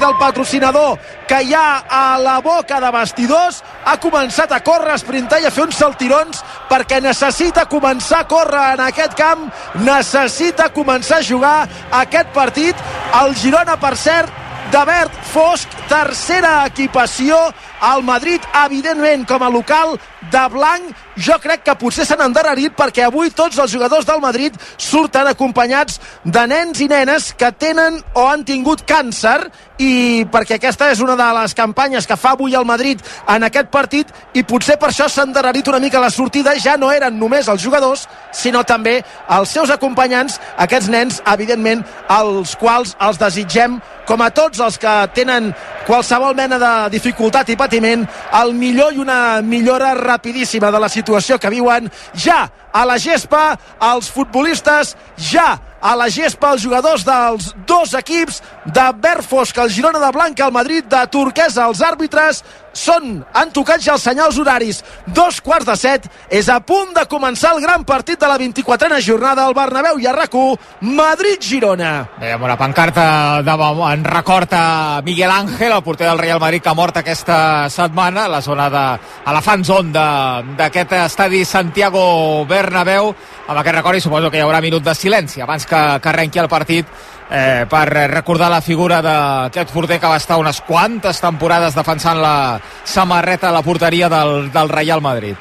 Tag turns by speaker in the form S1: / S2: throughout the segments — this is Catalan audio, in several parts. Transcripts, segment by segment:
S1: del patrocinador que hi ha a la boca de vestidors ha començat a córrer, a sprintar i a fer uns saltirons perquè necessita començar a córrer en aquest camp necessita començar a jugar aquest partit. El Girona per cert de verd fosc, tercera equipació al Madrid, evidentment com a local de blanc, jo crec que potser s'han endarrerit perquè avui tots els jugadors del Madrid surten acompanyats de nens i nenes que tenen o han tingut càncer i perquè aquesta és una de les campanyes que fa avui el Madrid en aquest partit i potser per això s'ha endarrerit una mica la sortida, ja no eren només els jugadors, sinó també els seus acompanyants, aquests nens, evidentment, els quals els desitgem com a tots els que tenen qualsevol mena de dificultat i patiment, el millor i una millora rapidíssima de la situació que viuen ja a la gespa els futbolistes, ja a la gespa els jugadors dels dos equips de verd fosc, el Girona de Blanca, el Madrid de turquesa, els àrbitres són, han tocat ja els senyals horaris. Dos quarts de set, és a punt de començar el gran partit de la 24a jornada al Bernabéu i a rac Madrid-Girona.
S2: Amb una pancarta de, en record a Miguel Ángel, el porter del Real Madrid que ha mort aquesta setmana a la zona de, fan zone d'aquest estadi Santiago Bernabéu. Amb aquest record i suposo que hi haurà minut de silenci. Abans que, que arrenqui el partit eh, per recordar la figura d'aquest porter que va estar unes quantes temporades defensant la samarreta a la porteria del, del Real Madrid.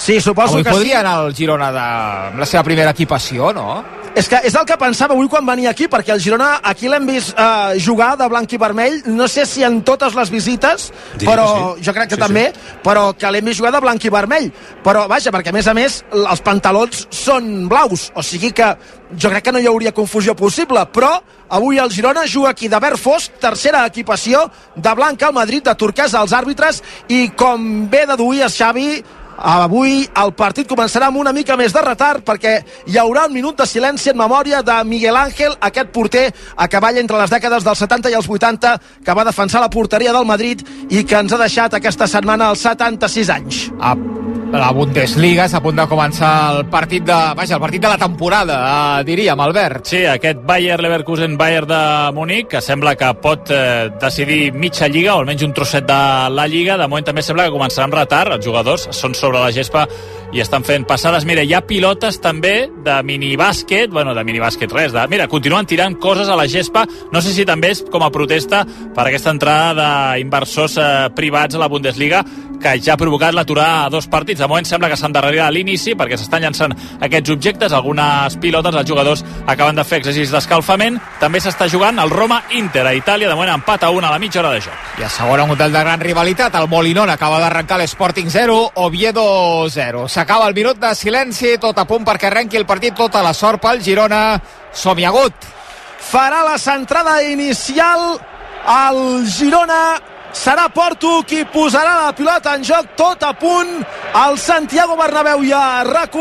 S1: Sí, suposo
S2: Avui
S1: que
S2: podria
S1: sí.
S2: anar al Girona de, amb la seva primera equipació, no?
S1: És que és el que pensava avui quan venia aquí, perquè el Girona aquí l'hem vist eh, jugar de blanc i vermell, no sé si en totes les visites,
S3: Diria
S1: però
S3: sí.
S1: jo crec que
S3: Sí,
S1: també, però que l'hem vist jugar de blanc i vermell. Però vaja, perquè a més a més els pantalons són blaus, o sigui que jo crec que no hi hauria confusió possible, però avui el Girona juga aquí de verd fosc, tercera equipació, de blanc al Madrid, de turquesa als àrbitres, i com bé deduïa Xavi, Avui el partit començarà amb una mica més de retard perquè hi haurà un minut de silenci en memòria de Miguel Ángel, aquest porter a cavall entre les dècades dels 70 i els 80 que va defensar la porteria del Madrid i que ens ha deixat aquesta setmana als 76 anys.
S2: A la Bundesliga és a punt de començar el partit de, vaja, el partit de la temporada, eh, diríem, Albert.
S4: Sí, aquest Bayer Leverkusen Bayer de Múnich, que sembla que pot eh, decidir mitja lliga, o almenys un trosset de la lliga. De moment també sembla que començarà amb retard. Els jugadors són sobre la gespa i estan fent passades. Mira, hi ha pilotes també de minibàsquet, bueno, de minibàsquet res, de, mira, continuen tirant coses a la gespa, no sé si també és com a protesta per aquesta entrada d'inversors eh, privats a la Bundesliga que ja ha provocat l'aturada a dos partits. De moment sembla que s'endarrerà a l'inici perquè s'estan llançant aquests objectes. Algunes pilotes, els jugadors acaben de fer exercicis d'escalfament. També s'està jugant el Roma-Inter a Itàlia. De moment empat a una a la mitja hora de joc.
S2: I a segona un hotel de gran rivalitat, el Molinón acaba d'arrencar l'Sporting 0, Oviedo 0. S'acaba el minut de silenci, tot a punt perquè arrenqui el partit, tota la sort pel Girona. Som-hi agut.
S1: Farà la centrada inicial el Girona serà Porto qui posarà la pilota en joc tot a punt al Santiago Bernabéu i a rac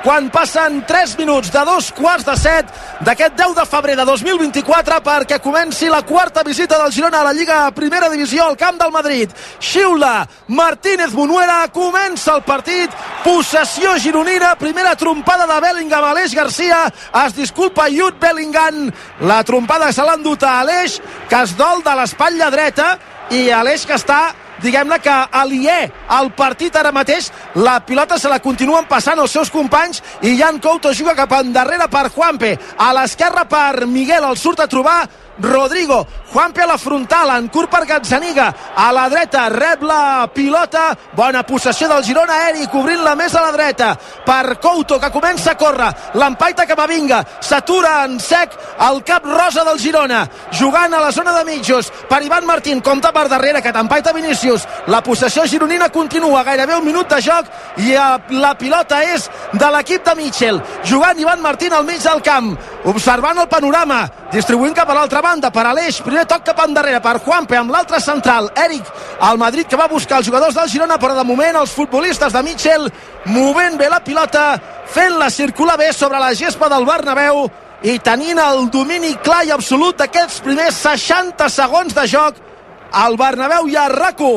S1: quan passen 3 minuts de dos quarts de set d'aquest 10 de febrer de 2024 perquè comenci la quarta visita del Girona a la Lliga Primera Divisió al camp del Madrid. Xiula Martínez Munuera, comença el partit, possessió gironina, primera trompada de Bellingham a Aleix Garcia, es disculpa Jude Bellingham, la trompada se l'ha endut a Aleix, que es dol de l'espatlla dreta, i Aleix que està diguem-ne que aliè al partit ara mateix. La pilota se la continuen passant els seus companys i Jan Couto juga cap endarrere per Juanpe. A l'esquerra per Miguel el surt a trobar Rodrigo, Juanpe a la frontal, en curt per Gazzaniga, a la dreta, rep la pilota, bona possessió del Girona, Eric, obrint-la més a la dreta, per Couto, que comença a córrer, l'empaita Camavinga, s'atura en sec el cap rosa del Girona, jugant a la zona de mitjos, per Ivan Martín, compta per darrere, que t'empaita Vinícius, la possessió gironina continua, gairebé un minut de joc, i eh, la pilota és de l'equip de Mitchell, jugant Ivan Martín al mig del camp, observant el panorama, distribuint cap a l'altra banda per Aleix, primer toc cap endarrere per Juanpe amb l'altre central, Eric al Madrid que va buscar els jugadors del Girona però de moment els futbolistes de Mitchell movent bé la pilota fent-la circular bé sobre la gespa del Bernabéu i tenint el domini clar i absolut d'aquests primers 60 segons de joc al Bernabéu i a RACO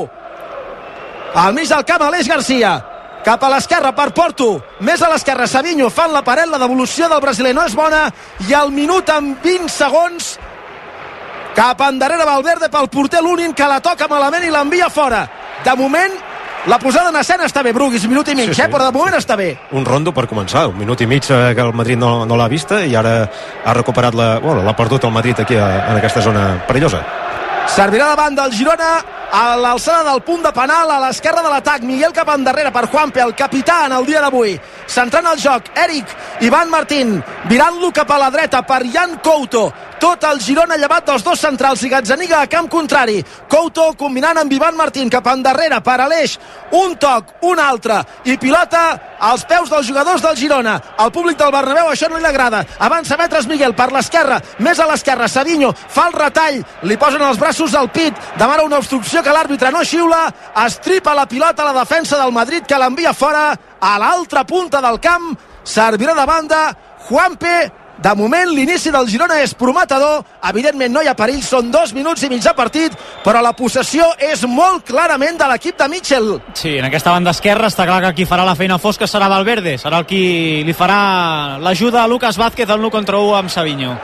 S1: al mig del camp Aleix Garcia cap a l'esquerra per Porto més a l'esquerra Savinho fan la paret la devolució del brasiler no és bona i al minut amb 20 segons cap endarrere Valverde pel porter l'únic que la toca malament i l'envia fora de moment la posada en escena està bé, Bruguis, minut i mig, sí, sí. eh? però de moment està bé.
S3: Un rondo per començar, un minut i mig eh, que el Madrid no, no l'ha vista i ara ha recuperat la... Bueno, l'ha perdut el Madrid aquí a, en aquesta zona perillosa.
S1: Servirà davant del Girona a l'alçada del punt de penal a l'esquerra de l'atac. Miguel cap endarrere per Juanpe, el capità en el dia d'avui. Centrant el joc, Eric, Ivan Martín, virant-lo cap a la dreta per Jan Couto. Tot el Girona llevat dels dos centrals i Gazzaniga a camp contrari. Couto combinant amb Ivan Martín cap endarrere per Aleix. Un toc, un altre i pilota als peus dels jugadors del Girona. Al públic del Bernabéu això no li agrada. Avança metres Miguel per l'esquerra, més a l'esquerra. Savinho fa el retall, li posen els braços al pit, demana una obstrucció que l'àrbitre no xiula, estripa la pilota a la defensa del Madrid que l'envia fora a l'altra punta del camp, servirà de banda Juanpe de moment, l'inici del Girona és prometedor. Evidentment, no hi ha perill. Són dos minuts i mig de partit, però la possessió és molt clarament de l'equip de Mitchell.
S5: Sí, en aquesta banda esquerra està clar que qui farà la feina fosca serà Valverde. Serà el qui li farà l'ajuda a Lucas Vázquez al 1 contra 1 amb Savinho.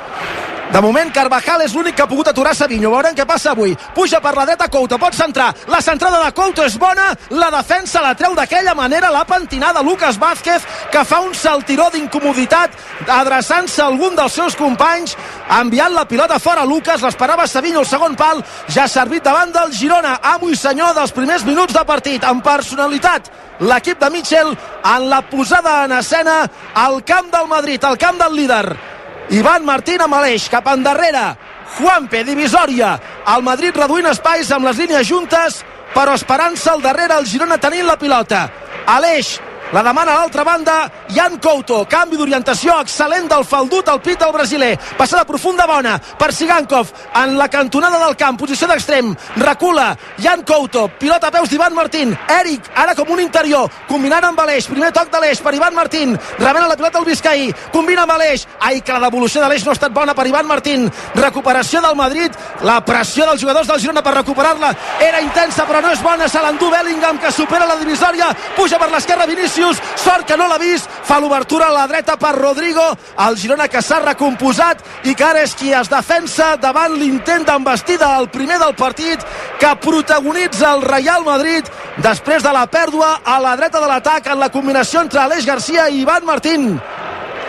S1: De moment, Carvajal és l'únic que ha pogut aturar Savinho. Veurem què passa avui. Puja per la dreta Couto, pot centrar. La centrada de Couto és bona. La defensa la treu d'aquella manera la pentinada Lucas Vázquez, que fa un saltiró d'incomoditat adreçant-se a algun dels seus companys, enviant la pilota fora. Lucas l'esperava Savinho el segon pal. Ja ha servit davant del Girona, amo i senyor dels primers minuts de partit, amb personalitat. L'equip de Mitchell en la posada en escena al camp del Madrid, al camp del líder. Ivan Martín amb Aleix, cap endarrere. Juanpe, divisòria. El Madrid reduint espais amb les línies juntes, però esperant-se al darrere el Girona tenint la pilota. Aleix, la demana a l'altra banda Jan Couto, canvi d'orientació excel·lent del faldut al pit del brasiler. Passada profunda bona per Sigankov. En la cantonada del camp, posició d'extrem recula Jan Couto, pilota a peus d'Ivan Martín, Eric, ara com un interior combinant amb Aleix, primer toc d'Aleix per Ivan Martín, rebent la pilota al Vizcaí combina amb Aleix, ai que la devolució d'Aleix no ha estat bona per Ivan Martín. Recuperació del Madrid, la pressió dels jugadors del Girona per recuperar-la. Era intensa però no és bona, se l'endú Bellingham que supera la divisòria, puja per l'esquerra Vinícius Vinícius, sort que no l'ha vist, fa l'obertura a la dreta per Rodrigo, el Girona que s'ha recomposat i que ara és qui es defensa davant l'intent d'embestida al primer del partit que protagonitza el Real Madrid després de la pèrdua a la dreta de l'atac en la combinació entre Aleix Garcia i Ivan Martín.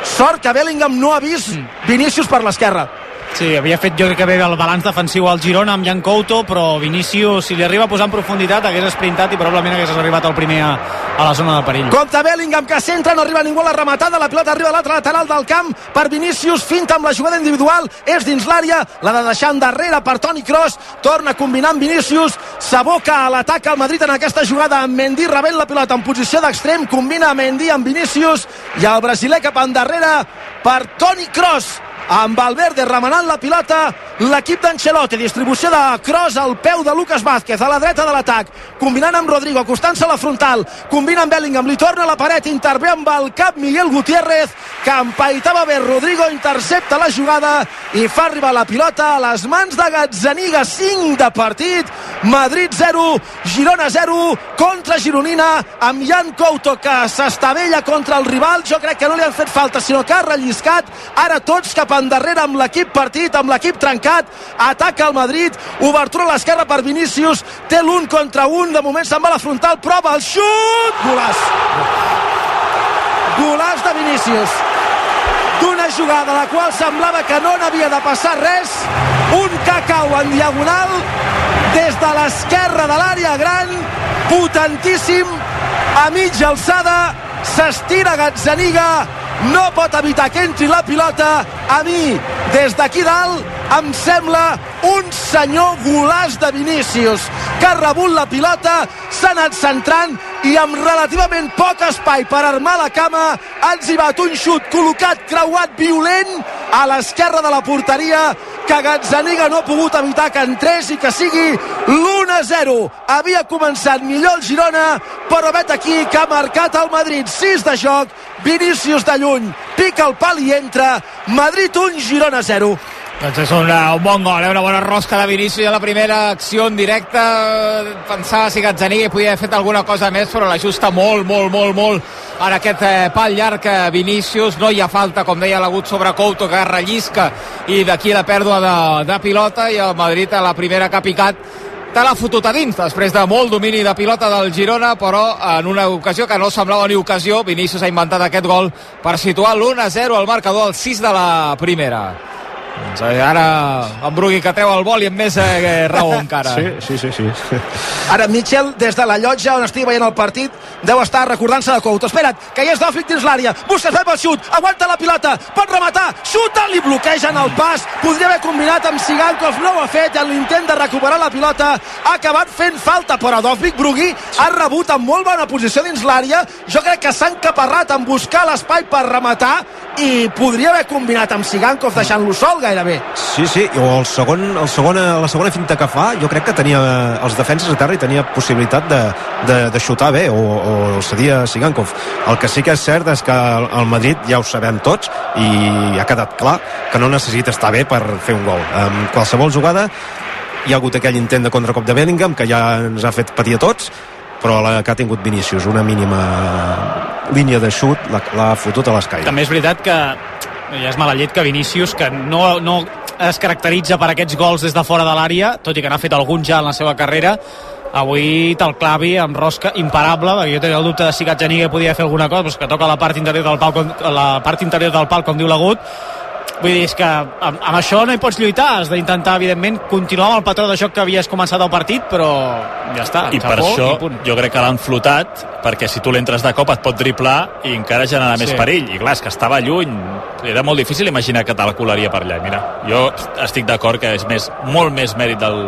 S1: Sort que Bellingham no ha vist Vinícius per l'esquerra.
S5: Sí, havia fet jo crec que bé el balanç defensiu al Girona amb Jan Couto, però Vinícius, si li arriba a posar en profunditat, hagués esprintat i probablement hagués arribat al primer a, a la zona de perill.
S1: Compte Bellingham, que centra, no arriba ningú a la rematada, la pilota arriba a l'altre lateral del camp per Vinícius, finta amb la jugada individual, és dins l'àrea, la de deixar endarrere per Toni Kroos, torna a combinar amb Vinícius, s'aboca a l'atac al Madrid en aquesta jugada amb Mendy rebent la pilota en posició d'extrem, combina Mendy amb Vinícius i el brasiler cap endarrere per Toni Kroos amb Valverde remenant la pilota l'equip d'Ancelotti, distribució de Cross al peu de Lucas Vázquez, a la dreta de l'atac, combinant amb Rodrigo, acostant-se a la frontal, combina amb Bellingham, li torna a la paret, intervé amb el cap Miguel Gutiérrez, que empaitava bé. Rodrigo, intercepta la jugada i fa arribar la pilota a les mans de Gazzaniga, 5 de partit, Madrid 0, Girona 0, contra Gironina, amb Jan Couto, que s'estavella contra el rival, jo crec que no li han fet falta, sinó que ha relliscat, ara tots cap endarrere amb l'equip partit, amb l'equip trencat, ataca el Madrid, obertura a l'esquerra per Vinícius, té l'un contra un, de moment se'n va a la frontal, prova el xut, golaç! Golaç de Vinícius d'una jugada la qual semblava que no n'havia de passar res. Un cacau en diagonal des de l'esquerra de l'àrea gran. Potentíssim. A mitja alçada s'estira Gazzaniga no pot evitar que entri la pilota a mi. Des d'aquí dalt em sembla un senyor golàs de Vinícius que ha rebut la pilota s'ha anat centrant i amb relativament poc espai per armar la cama ha exhibat un xut col·locat creuat violent a l'esquerra de la porteria que Gazzaniga no ha pogut evitar que entrés i que sigui l'1-0 havia començat millor el Girona però vet aquí que ha marcat el Madrid 6 de joc, Vinícius de lluny pica el pal i entra Madrid 1, Girona 0
S2: Doncs és una, un bon gol, eh? una bona rosca de Vinícius a la primera acció en directe. Pensava si Gazzaniga podia haver fet alguna cosa més, però l'ajusta molt, molt, molt, molt en aquest eh, pal llarg que Vinícius. No hi ha falta, com deia l'agut sobre Couto, que rellisca i d'aquí la pèrdua de, de pilota i el Madrid a la primera que ha picat te l'ha fotut a dins després de molt domini de pilota del Girona però en una ocasió que no semblava ni ocasió Vinícius ha inventat aquest gol per situar l'1-0 al marcador al 6 de la primera doncs eh, ara en Brugui que treu el vol i amb més eh, raó encara.
S3: Sí, sí, sí. sí.
S1: Ara Mitchell, des de la llotja on estigui veient el partit, deu estar recordant-se de Couto. Espera't, que hi és Dòfic dins l'àrea. Busca fer pel xut, aguanta la pilota, pot rematar, xuta, li bloquegen el pas. Podria haver combinat amb Sigankov, no ho ha fet, en l'intent de recuperar la pilota ha acabat fent falta, però Dòfic Brugui ha rebut en molt bona posició dins l'àrea. Jo crec que s'ha encaparrat en buscar l'espai per rematar i podria haver combinat amb Sigankov deixant-lo sol gairebé.
S3: Sí, sí, o el segon, el segona, la segona finta que fa, jo crec que tenia els defenses a terra i tenia possibilitat de, de, de xutar bé, o, o seria Sigankov. El que sí que és cert és que el Madrid ja ho sabem tots i ha quedat clar que no necessita estar bé per fer un gol. En qualsevol jugada hi ha hagut aquell intent de contracop de Bellingham que ja ens ha fet patir a tots però la que ha tingut Vinícius, una mínima línia de xut l'ha fotut a l'escai.
S5: També és veritat que ja és mala llet que Vinícius, que no, no es caracteritza per aquests gols des de fora de l'àrea, tot i que n'ha fet algun ja en la seva carrera, avui te'l clavi amb rosca imparable, perquè jo tenia el dubte de si Gazzaniga podia fer alguna cosa, però que toca la part interior del pal, la part interior del pal, com diu l'agut, Vull dir, és que amb, amb això no hi pots lluitar, has d'intentar, evidentment, continuar amb el patró de joc que havies començat el partit, però ja està.
S4: I per això i jo crec que l'han flotat, perquè si tu l'entres de cop et pot driplar i encara generar sí. més perill. I clar, és que estava lluny, era molt difícil imaginar que te la colaria per allà. Mira, jo estic d'acord que és més, molt més mèrit del,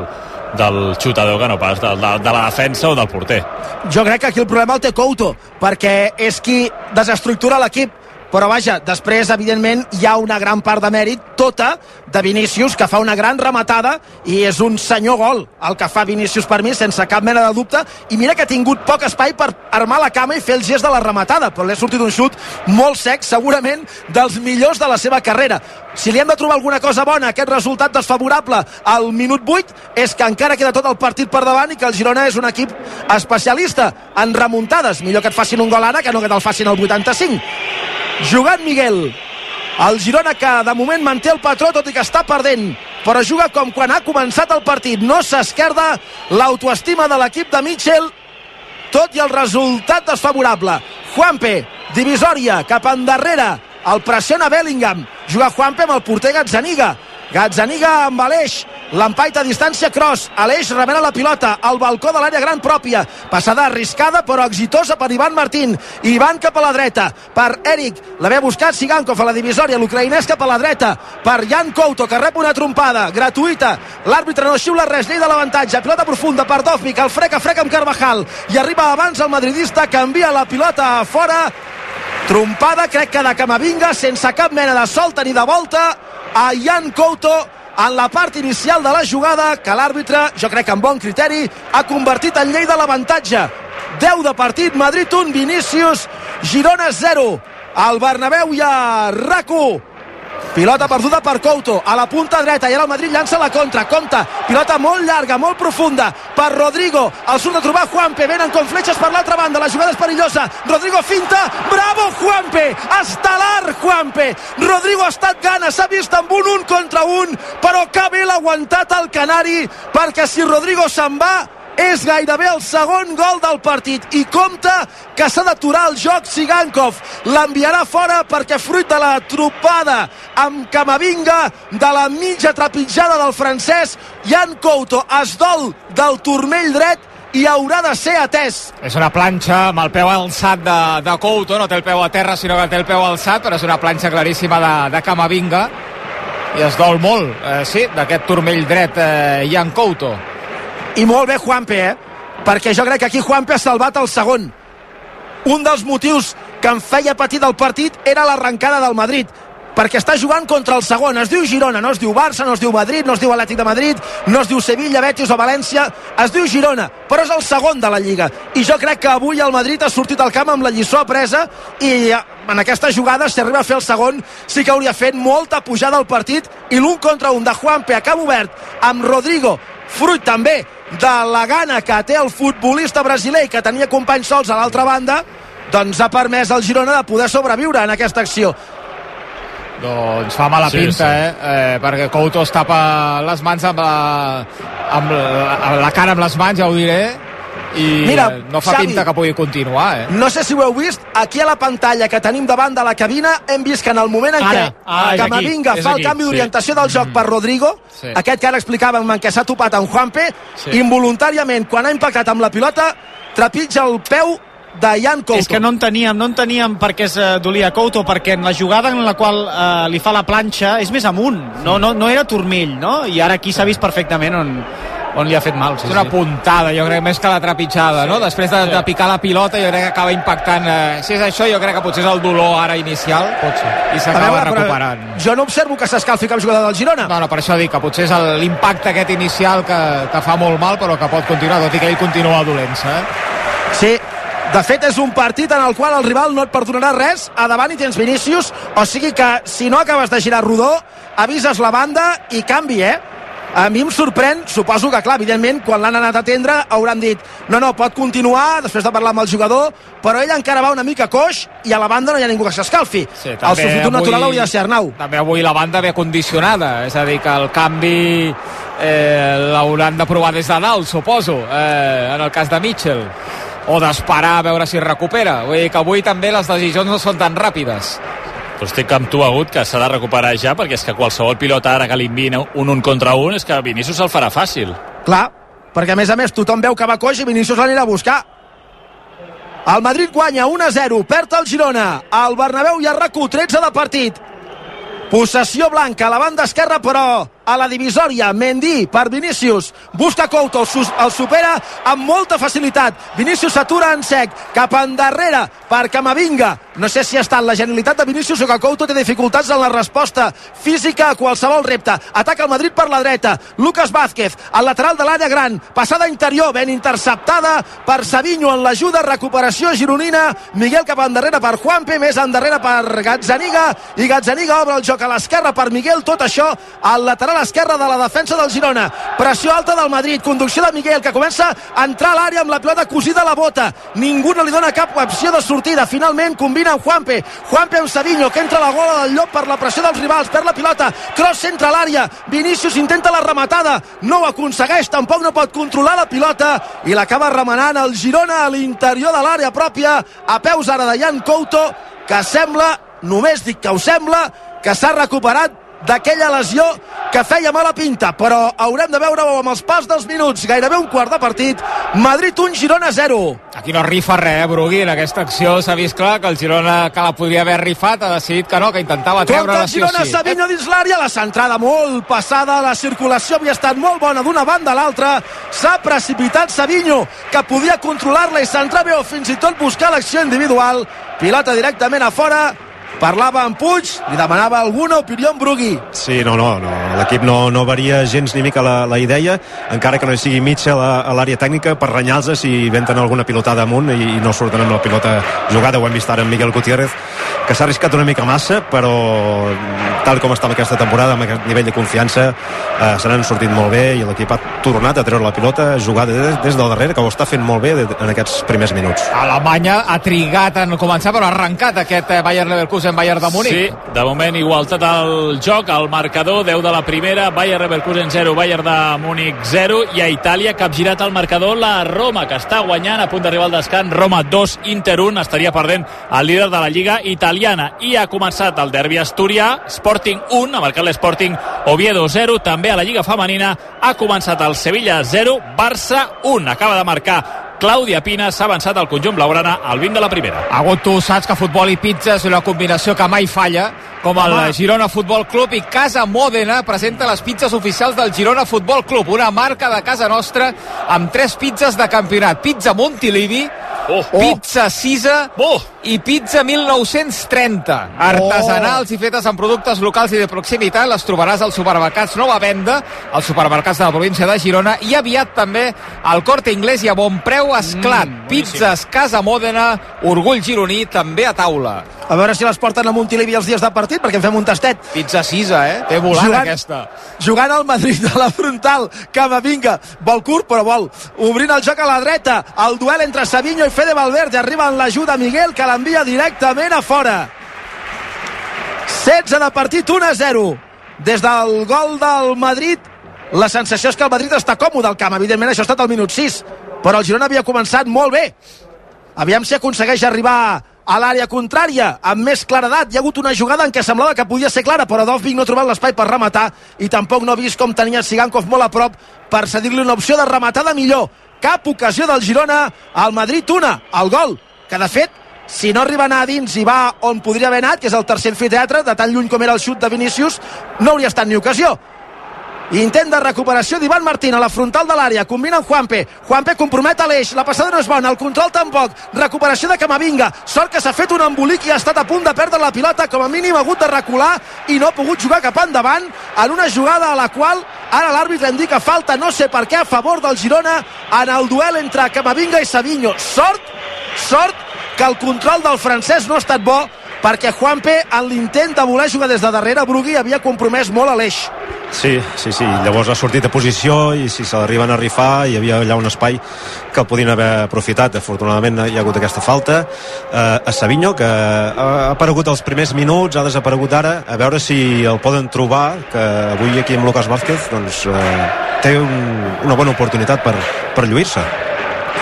S4: del xutador que no pas de, de, de la defensa o del porter.
S1: Jo crec que aquí el problema el té Couto, perquè és qui desestructura l'equip però vaja, després evidentment hi ha una gran part de mèrit, tota de Vinícius, que fa una gran rematada i és un senyor gol el que fa Vinícius per mi, sense cap mena de dubte i mira que ha tingut poc espai per armar la cama i fer el gest de la rematada, però li ha sortit un xut molt sec, segurament dels millors de la seva carrera. Si li hem de trobar alguna cosa bona aquest resultat desfavorable al minut 8 és que encara queda tot el partit per davant i que el Girona és un equip especialista en remuntades. Millor que et facin un gol ara que no que te'l facin al 85 jugant Miguel. El Girona que de moment manté el patró tot i que està perdent però juga com quan ha començat el partit. No s'esquerda l'autoestima de l'equip de Mitchell tot i el resultat desfavorable. Juanpe, divisòria cap endarrere. El pressiona Bellingham. Juga Juanpe amb el porter Gazzaniga. Gazzaniga amb Aleix l'empaita a distància Cross, Aleix remena la pilota al balcó de l'àrea gran pròpia. Passada arriscada però exitosa per Ivan Martín. Ivan cap a la dreta per Eric, l'havia buscat Sigankov a la divisòria, l'ucraïnès cap a la dreta per Jan Couto que rep una trompada gratuïta, l'àrbitre no xiula res llei de l'avantatge, pilota profunda per Dovvik el freca, freca amb Carvajal. I arriba abans el madridista que envia la pilota a fora. Trompada crec que de Camavinga sense cap mena de solta ni de volta a Jan Couto en la part inicial de la jugada que l'àrbitre, jo crec que amb bon criteri, ha convertit en llei de l'avantatge. 10 de partit, Madrid 1, Vinícius, Girona 0. Al Bernabéu hi ha RAC1 Pilota perduda per Couto, a la punta dreta, i ara el Madrid llança la contra, compta, pilota molt llarga, molt profunda, per Rodrigo, al surt de trobar Juanpe, venen com fletxes per l'altra banda, la jugada és perillosa, Rodrigo finta, bravo Juanpe, estel·lar Juanpe, Rodrigo ha estat gana, s'ha vist amb un un contra un, però que bé l'ha aguantat el Canari, perquè si Rodrigo se'n va, és gairebé el segon gol del partit i compta que s'ha d'aturar el joc Sigankov l'enviarà fora perquè fruit de la tropada amb Camavinga de la mitja trepitjada del francès Jan Couto es dol del turmell dret i haurà de ser atès.
S2: És una planxa amb el peu alçat de, de Couto, no té el peu a terra, sinó que té el peu alçat, però és una planxa claríssima de, de Camavinga i es dol molt, eh, sí, d'aquest turmell dret eh, Jan Couto
S1: i molt bé Juanpe, eh? perquè jo crec que aquí Juanpe ha salvat el segon un dels motius que em feia patir del partit era l'arrencada del Madrid perquè està jugant contra el segon. Es diu Girona, no es diu Barça, no es diu Madrid, no es diu Atlètic de Madrid, no es diu Sevilla, Betis o València, es diu Girona, però és el segon de la Lliga. I jo crec que avui el Madrid ha sortit al camp amb la lliçó apresa i eh, en aquesta jugada, si arriba a fer el segon, sí que hauria fet molta pujada al partit i l'un contra un de Juanpe a camp obert amb Rodrigo, fruit també de la gana que té el futbolista brasiler que tenia companys sols a l'altra banda, doncs ha permès al Girona de poder sobreviure en aquesta acció.
S2: Doncs fa mala
S4: Sí,
S2: pinta,
S4: sí.
S2: eh? eh? Perquè Couto es tapa les mans amb la, amb la, amb la cara amb les mans, ja ho diré, i
S1: Mira,
S2: eh, no fa
S1: Xavi,
S2: pinta que pugui continuar, eh?
S1: No sé si ho heu vist, aquí a la pantalla que tenim davant de la cabina hem vist que en el moment en
S5: Ara,
S1: què
S5: ah,
S1: Camavinga fa el canvi
S5: sí.
S1: d'orientació del joc per Rodrigo,
S2: Sí.
S1: aquest que ara explicàvem en què s'ha topat amb Juanpe,
S5: Sí.
S1: involuntàriament, quan ha impactat amb la pilota, trepitja el peu de Jan Couto.
S5: És que no enteníem, no enteníem per què es eh, dolia Couto, perquè en la jugada en la qual eh, li fa la planxa és més amunt, no, no, no era turmell, no? I ara aquí s'ha vist perfectament on, on li ha fet mal. Sí,
S2: És una
S5: sí.
S2: puntada, jo crec, més que la trepitjada, no? Després de, de picar la pilota, jo crec que acaba impactant... Eh, si és això, jo crec que potser és el dolor ara inicial. Pot ser. I s'acaba
S1: però
S2: recuperant.
S1: Jo no observo que s'escalfi cap jugador del Girona.
S2: No, no, per això dic que potser és l'impacte aquest inicial que, que fa molt mal, però que pot continuar, tot i que ell continua dolent-se. Eh?
S1: Sí, de fet és un partit en el qual el rival no et perdonarà res, a davant hi tens Vinícius, o sigui que si no acabes de girar rodó, avises la banda i canvi, eh? A mi em sorprèn, suposo que, clar, evidentment, quan l'han anat a atendre hauran dit no, no, pot continuar, després de parlar amb el jugador, però ell encara va una mica coix i a la banda no hi ha ningú que s'escalfi.
S2: Sí,
S1: el substitut natural hauria de ser Arnau.
S2: També avui la banda ve condicionada, és a dir, que el canvi eh, l'hauran de provar des de dalt, suposo, eh, en el cas de Mitchell o d'esperar a veure si recupera. Vull dir que avui també les decisions no són tan ràpides.
S4: Però estic amb tu, Agut, que s'ha de recuperar ja, perquè és que qualsevol pilota ara que li enviïn un un contra un, és que Vinícius se'l farà fàcil.
S1: Clar, perquè a més a més tothom veu que va coix i Vinícius l'anirà a buscar. El Madrid guanya 1-0, perd el Girona. El Bernabéu i el RAC1, 13 de partit. Possessió blanca a la banda esquerra, però a la divisòria, Mendy per Vinícius, busca Couto, el, supera amb molta facilitat. Vinícius s'atura en sec, cap endarrere per Camavinga. No sé si ha estat la genialitat de Vinícius o que Couto té dificultats en la resposta física a qualsevol repte. Ataca el Madrid per la dreta. Lucas Vázquez, al lateral de l'àrea gran. Passada interior, ben interceptada per Savinho en l'ajuda, recuperació gironina. Miguel cap endarrere per Juanpe, més endarrere per Gazzaniga. I Gazzaniga obre el joc a l'esquerra per Miguel. Tot això al lateral esquerre de la defensa del Girona. Pressió alta del Madrid. Conducció de Miguel, que comença a entrar a l'àrea amb la pilota cosida a la bota. Ningú no li dona cap opció de sortida. Finalment combina amb Juanpe. Juanpe amb Savinho, que entra a la gola del llop per la pressió dels rivals. Perd la pilota. Cross centra a l'àrea. Vinícius intenta la rematada. No ho aconsegueix. Tampoc no pot controlar la pilota. I l'acaba remenant el Girona a l'interior de l'àrea pròpia. A peus ara de Jan Couto, que sembla, només dic que ho sembla, que s'ha recuperat d'aquella lesió que feia mala pinta, però haurem de veure-ho amb els pas dels minuts, gairebé un quart de partit, Madrid 1, Girona 0.
S2: Aquí no rifa res, eh, Brugui. En aquesta acció s'ha vist clar que el Girona, que la podria haver rifat, ha decidit que no, que intentava
S1: Compte
S2: treure-la
S1: el
S2: sí
S1: Girona,
S2: sí.
S1: Savinho dins l'àrea, la centrada molt passada, la circulació havia estat molt bona d'una banda a l'altra, s'ha precipitat Savinho, que podia controlar-la i centrar bé o fins i tot buscar l'acció individual, pilota directament a fora, parlava amb Puig, li demanava alguna opinió en Brugui.
S3: Sí, no, no, no. l'equip no, no varia gens ni mica la, la idea, encara que no hi sigui Mitchell a, l'àrea tècnica per renyar-los si venten alguna pilotada amunt i, i no surten amb la pilota jugada, ho hem vist ara amb Miguel Gutiérrez, que s'ha arriscat una mica massa, però tal com està aquesta temporada, amb aquest nivell de confiança, eh, se n'han sortit molt bé i l'equip ha tornat a treure la pilota jugada des, des del darrere, que ho està fent molt bé en aquests primers minuts.
S2: Alemanya ha trigat en començar, però ha arrencat aquest eh, Bayern Leverkusen Bayern de Múnich.
S4: Sí, de moment igualtat al joc, al marcador, 10 de la primera, Bayern Leverkusen 0, Bayern de Múnich 0, i a Itàlia capgirat al marcador la Roma, que està guanyant a punt d'arribar al descans, Roma 2, Inter 1, estaria perdent el líder de la Lliga italiana, i ha començat el derbi asturià, Sporting 1, ha marcat l'Sporting Oviedo 0, també a la Lliga femenina ha començat el Sevilla 0, Barça 1, acaba de marcar Clàudia Pina s'ha avançat al conjunt blaugrana al 20 de la primera.
S2: Agut, tu saps que futbol i pizza és una combinació que mai falla, com el
S1: Home.
S2: Girona Futbol Club i Casa Mòdena presenta les pizzas oficials del Girona Futbol Club, una marca de casa nostra amb tres pizzas de campionat. Pizza Montilivi,
S4: Oh,
S2: pizza Sisa
S4: oh,
S2: i pizza 1930. Artesanals i fetes amb productes locals i de proximitat. Les trobaràs als supermercats Nova Venda, als supermercats de la província de Girona i aviat també al Corte Inglés i a bon preu esclat. Mm, Pizzas Casa Mòdena, orgull gironí, també a taula.
S1: A veure si les porten a Montilivi els dies de partit, perquè en fem un tastet.
S2: Pizza Sisa, eh? Té volant jugant, aquesta.
S1: Jugant al Madrid a la frontal, Camavinga, vol curt però vol. Obrint el joc a la dreta, el duel entre Savinho i Fede Valverde. Arriba en l'ajuda Miguel, que l'envia directament a fora. 16 de partit, 1 a 0. Des del gol del Madrid, la sensació és que el Madrid està còmode al camp. Evidentment, això ha estat al minut 6, però el Girona havia començat molt bé. Aviam si aconsegueix arribar a l'àrea contrària, amb més claredat. Hi ha hagut una jugada en què semblava que podia ser clara, però Dovvik no ha trobat l'espai per rematar i tampoc no ha vist com tenia Sigankov molt a prop per cedir-li una opció de rematada millor. Cap ocasió del Girona, al Madrid una, el gol, que de fet si no arriba a anar a dins i va on podria haver anat, que és el tercer anfiteatre, de tan lluny com era el xut de Vinícius, no hauria estat ni ocasió. Intent de recuperació d'Ivan Martín a la frontal de l'àrea. Combina amb Juanpe. Juanpe compromet a l'eix. La passada no és bona. El control tampoc. Recuperació de Camavinga. Sort que s'ha fet un embolic i ha estat a punt de perdre la pilota. Com a mínim ha hagut de recular i no ha pogut jugar cap endavant en una jugada a la qual ara l'àrbitre indica falta, no sé per què, a favor del Girona en el duel entre Camavinga i Savinho. Sort, sort que el control del francès no ha estat bo perquè Juanpe en l'intent de voler jugar des de darrere Brugui havia compromès molt a l'eix.
S3: Sí, sí, sí, llavors ha sortit de posició i si se l'arriben a rifar hi havia allà un espai que el podien haver aprofitat. Afortunadament hi ha hagut aquesta falta. Eh, a Savinho que ha aparegut els primers minuts ha desaparegut ara, a veure si el poden trobar que avui aquí amb Lucas Vázquez doncs eh, té un, una bona oportunitat per, per lluir-se.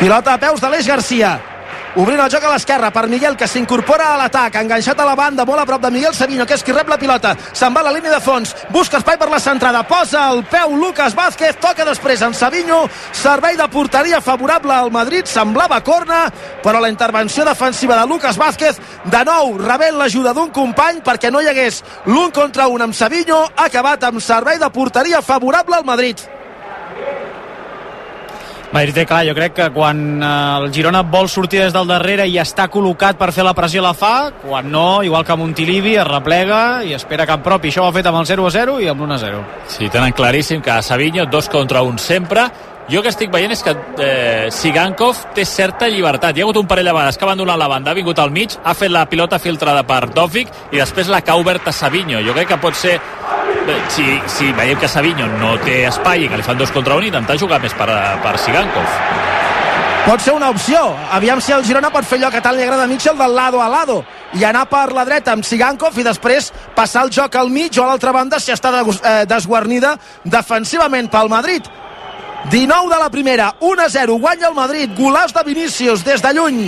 S1: Pilota a peus de l'Eix Garcia obrint el joc a l'esquerra per Miguel que s'incorpora a l'atac, enganxat a la banda molt a prop de Miguel Savinho, que és qui rep la pilota. Se'n va a la línia de fons, busca espai per la centrada. Posa el peu Lucas Vázquez. Toca després en Savinho, servei de porteria favorable al Madrid, semblava corna però la intervenció defensiva de Lucas Vázquez, de nou rebent l'ajuda d'un company perquè no hi hagués l'un contra un amb Savinho, ha acabat amb servei de porteria favorable al Madrid
S5: Madrid té clar, jo crec que quan eh, el Girona vol sortir des del darrere i està col·locat per fer la pressió la fa, quan no, igual que Montilivi, es replega i espera cap propi. Això ho ha fet amb el 0-0 i amb l'1-0.
S4: Sí, tenen claríssim que a Savinho, dos contra un sempre, jo que estic veient és que eh, Sigankov té certa llibertat. Hi ha hagut un parell de vegades que ha abandonat la banda, ha vingut al mig, ha fet la pilota filtrada per Dovvik i després la que ha obert a Savinho. Jo crec que pot ser si, si veiem que Savinho no té espai i que li fan dos contra un, intentar jugar més per, per Sigankov.
S1: Pot ser una opció. Aviam si el Girona pot fer allò que tant li agrada a Mitchell del lado a lado i anar per la dreta amb Sigankov i després passar el joc al mig o a l'altra banda si està eh, desguarnida defensivament pel Madrid. 19 de la primera, 1-0, guanya el Madrid, golaç de Vinícius des de lluny.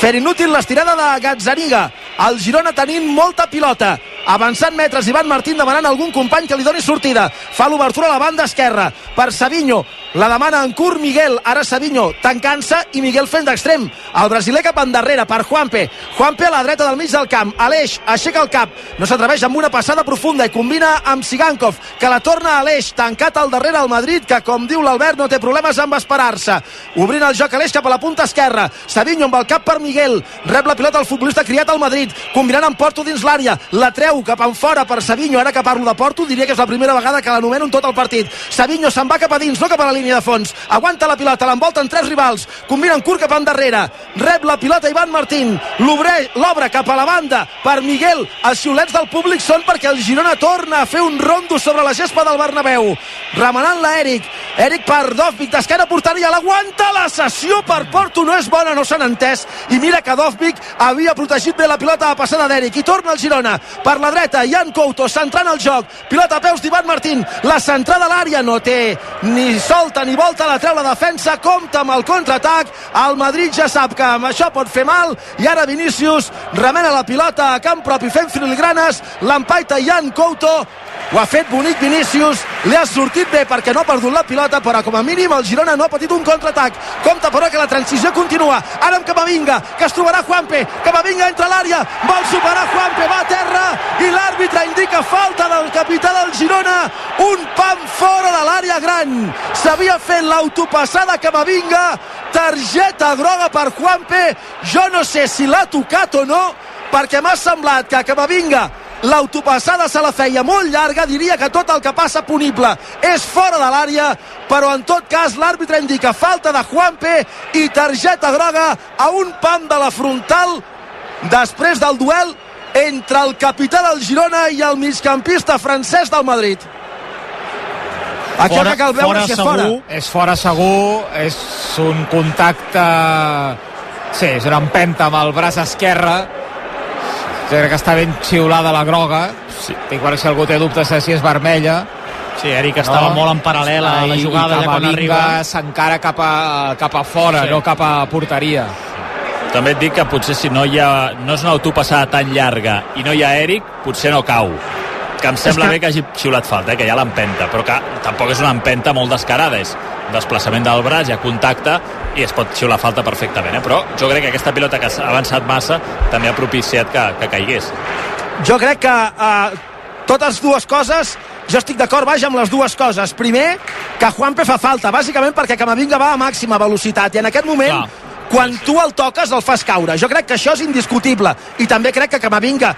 S1: Fer inútil l'estirada de Gazzaniga. El Girona tenint molta pilota avançant metres Ivan Martín demanant algun company que li doni sortida. Fa l'obertura a la banda esquerra per Savinho la demana en curt Miguel, ara Savinho tancant-se i Miguel fent d'extrem. El brasiler cap endarrere per Juanpe. Juanpe a la dreta del mig del camp. Aleix aixeca el cap. No s'atreveix amb una passada profunda i combina amb Sigankov, que la torna a Aleix, tancat al darrere al Madrid, que com diu l'Albert no té problemes amb esperar-se. Obrint el joc Aleix cap a la punta esquerra. Savinho amb el cap per Miguel. Rep la pilota el futbolista criat al Madrid. Combinant amb Porto dins l'àrea. La treu cap en fora per Savinho. Ara que parlo de Porto, diria que és la primera vegada que l'anomeno en tot el partit. Savinho se'n va cap a dins, no cap a la línia de fons, aguanta la pilota, l'envolten tres rivals, combinen curt cap endarrere, rep la pilota Ivan Martín, l'obre cap a la banda. Per Miguel, els xiulets del públic són perquè el Girona torna a fer un rondo sobre la gespa del Bernabéu, remenant-la Eric, Eric per Dovvik, d'esquena portaria, l'aguanta, la sessió per Porto. No és bona, no s'han entès, i mira que Dovvik havia protegit bé la pilota a passada d'Eric, i torna el Girona, per la dreta, Jan Couto, centrant el joc, pilota a peus d'Ivan Martín, la centrada a l'àrea no té ni solta volta ni volta, la treu la defensa, compta amb el contraatac, el Madrid ja sap que amb això pot fer mal, i ara Vinícius remena la pilota a camp propi fent filigranes, l'empaita Jan Couto, ho ha fet bonic Vinícius, li ha sortit bé perquè no ha perdut la pilota, però com a mínim el Girona no ha patit un contraatac. Compte però que la transició continua. Ara amb Camavinga, que es trobarà Juanpe. Camavinga entra a l'àrea, vol superar Juanpe, va a terra i l'àrbitre indica falta del capità del Girona. Un pam fora de l'àrea gran. S'havia fet l'autopassada Camavinga, targeta groga per Juanpe jo no sé si l'ha tocat o no perquè m'ha semblat que Camavinga l'autopassada se la feia molt llarga, diria que tot el que passa punible és fora de l'àrea, però en tot cas l'àrbitre indica falta de Juanpe i targeta groga a un pam de la frontal després del duel entre el capità del Girona i el migcampista francès del Madrid. Aquí fora, el que cal veure
S2: fora
S1: si és
S2: segur,
S1: fora.
S2: És fora segur, és un contacte... Sí, és una empenta amb el braç esquerre. Crec que està ben xiulada la groga. Sí. Tinc per si algú té dubtes de si és vermella.
S5: Sí, Eric estava no. molt en paral·lel a la jugada ja quan arriba.
S2: s'encara cap, a, cap a fora, sí. no cap a porteria.
S4: També et dic que potser si no hi ha, no és una autopassada tan llarga i no hi ha Eric, potser no cau que em sembla que... bé que hagi xiulat falta, eh, que hi ha l'empenta, però que tampoc és una empenta molt descarada, és desplaçament del braç, hi ha contacte i es pot xiular falta perfectament, eh? però jo crec que aquesta pilota que ha avançat massa també ha propiciat que, que caigués.
S1: Jo crec que uh, totes dues coses jo estic d'acord, vaja, amb les dues coses. Primer, que Juanpe fa falta, bàsicament perquè Camavinga va a màxima velocitat i en aquest moment Clar quan tu el toques el fas caure. Jo crec que això és indiscutible i també crec que Camavinga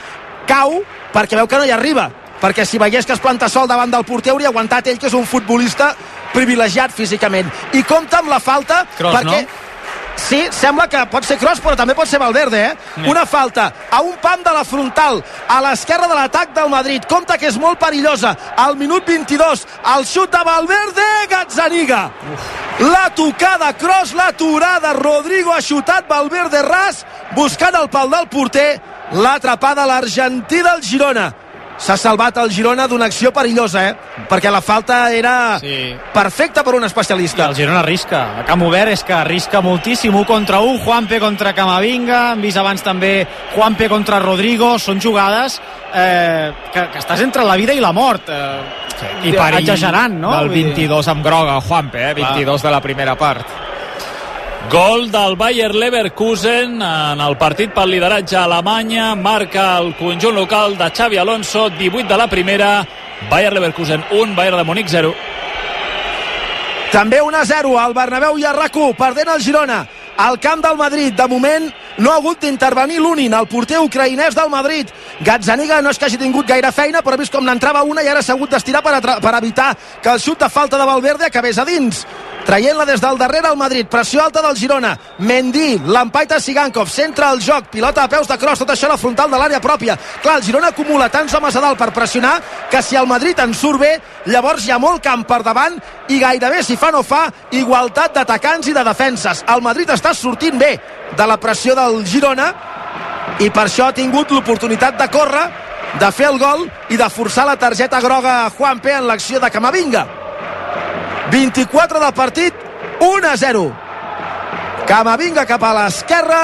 S1: cau perquè veu que no hi arriba perquè si veiés que es planta sol davant del porter hauria aguantat ell, que és un futbolista privilegiat físicament. I compta amb la falta
S5: Cross,
S1: perquè...
S5: No?
S1: Sí, sembla que pot ser Cross, però també pot ser Valverde, eh? Yeah. Una falta a un pam de la frontal, a l'esquerra de l'atac del Madrid. Compte que és molt perillosa. Al minut 22, el xut de Valverde, Gazzaniga. La tocada, Cross, l'aturada, Rodrigo ha xutat, Valverde ras, buscant el pal del porter, l'atrapada l'argentí del Girona s'ha salvat el Girona d'una acció perillosa, eh? perquè la falta era sí. perfecta per un especialista.
S5: I el Girona arrisca. A camp obert és que arrisca moltíssim, 1 contra 1, Juanpe contra Camavinga, hem vist abans també Juanpe contra Rodrigo, són jugades eh, que, que estàs entre la vida i la mort. Eh,
S2: sí. I perill
S5: exagerant, no?
S2: Del 22 amb groga, Juanpe, eh? 22 Clar. de la primera part.
S4: Gol del Bayer Leverkusen en el partit pel lideratge a Alemanya. Marca el conjunt local de Xavi Alonso, 18 de la primera. Bayer Leverkusen 1, Bayern de Múnich 0.
S1: També 1 a 0 al Bernabéu i a RAC1, perdent el Girona al camp del Madrid. De moment no ha hagut d'intervenir l'Unin, el porter ucraïnès del Madrid. Gazzaniga no és que hagi tingut gaire feina, però ha vist com n'entrava una i ara s'ha hagut d'estirar per, per evitar que el xut de falta de Valverde acabés a dins traient-la des del darrere al Madrid, pressió alta del Girona, Mendy, l'empaita Sigankov, centra el joc, pilota a peus de cross, tot això a la frontal de l'àrea pròpia. Clar, el Girona acumula tants homes a dalt per pressionar que si el Madrid en surt bé, llavors hi ha molt camp per davant i gairebé si fa no fa, igualtat d'atacants i de defenses. El Madrid està sortint bé de la pressió del Girona i per això ha tingut l'oportunitat de córrer de fer el gol i de forçar la targeta groga a Juanpe en l'acció de Camavinga 24 del partit, 1 a 0. Camavinga cap a l'esquerra,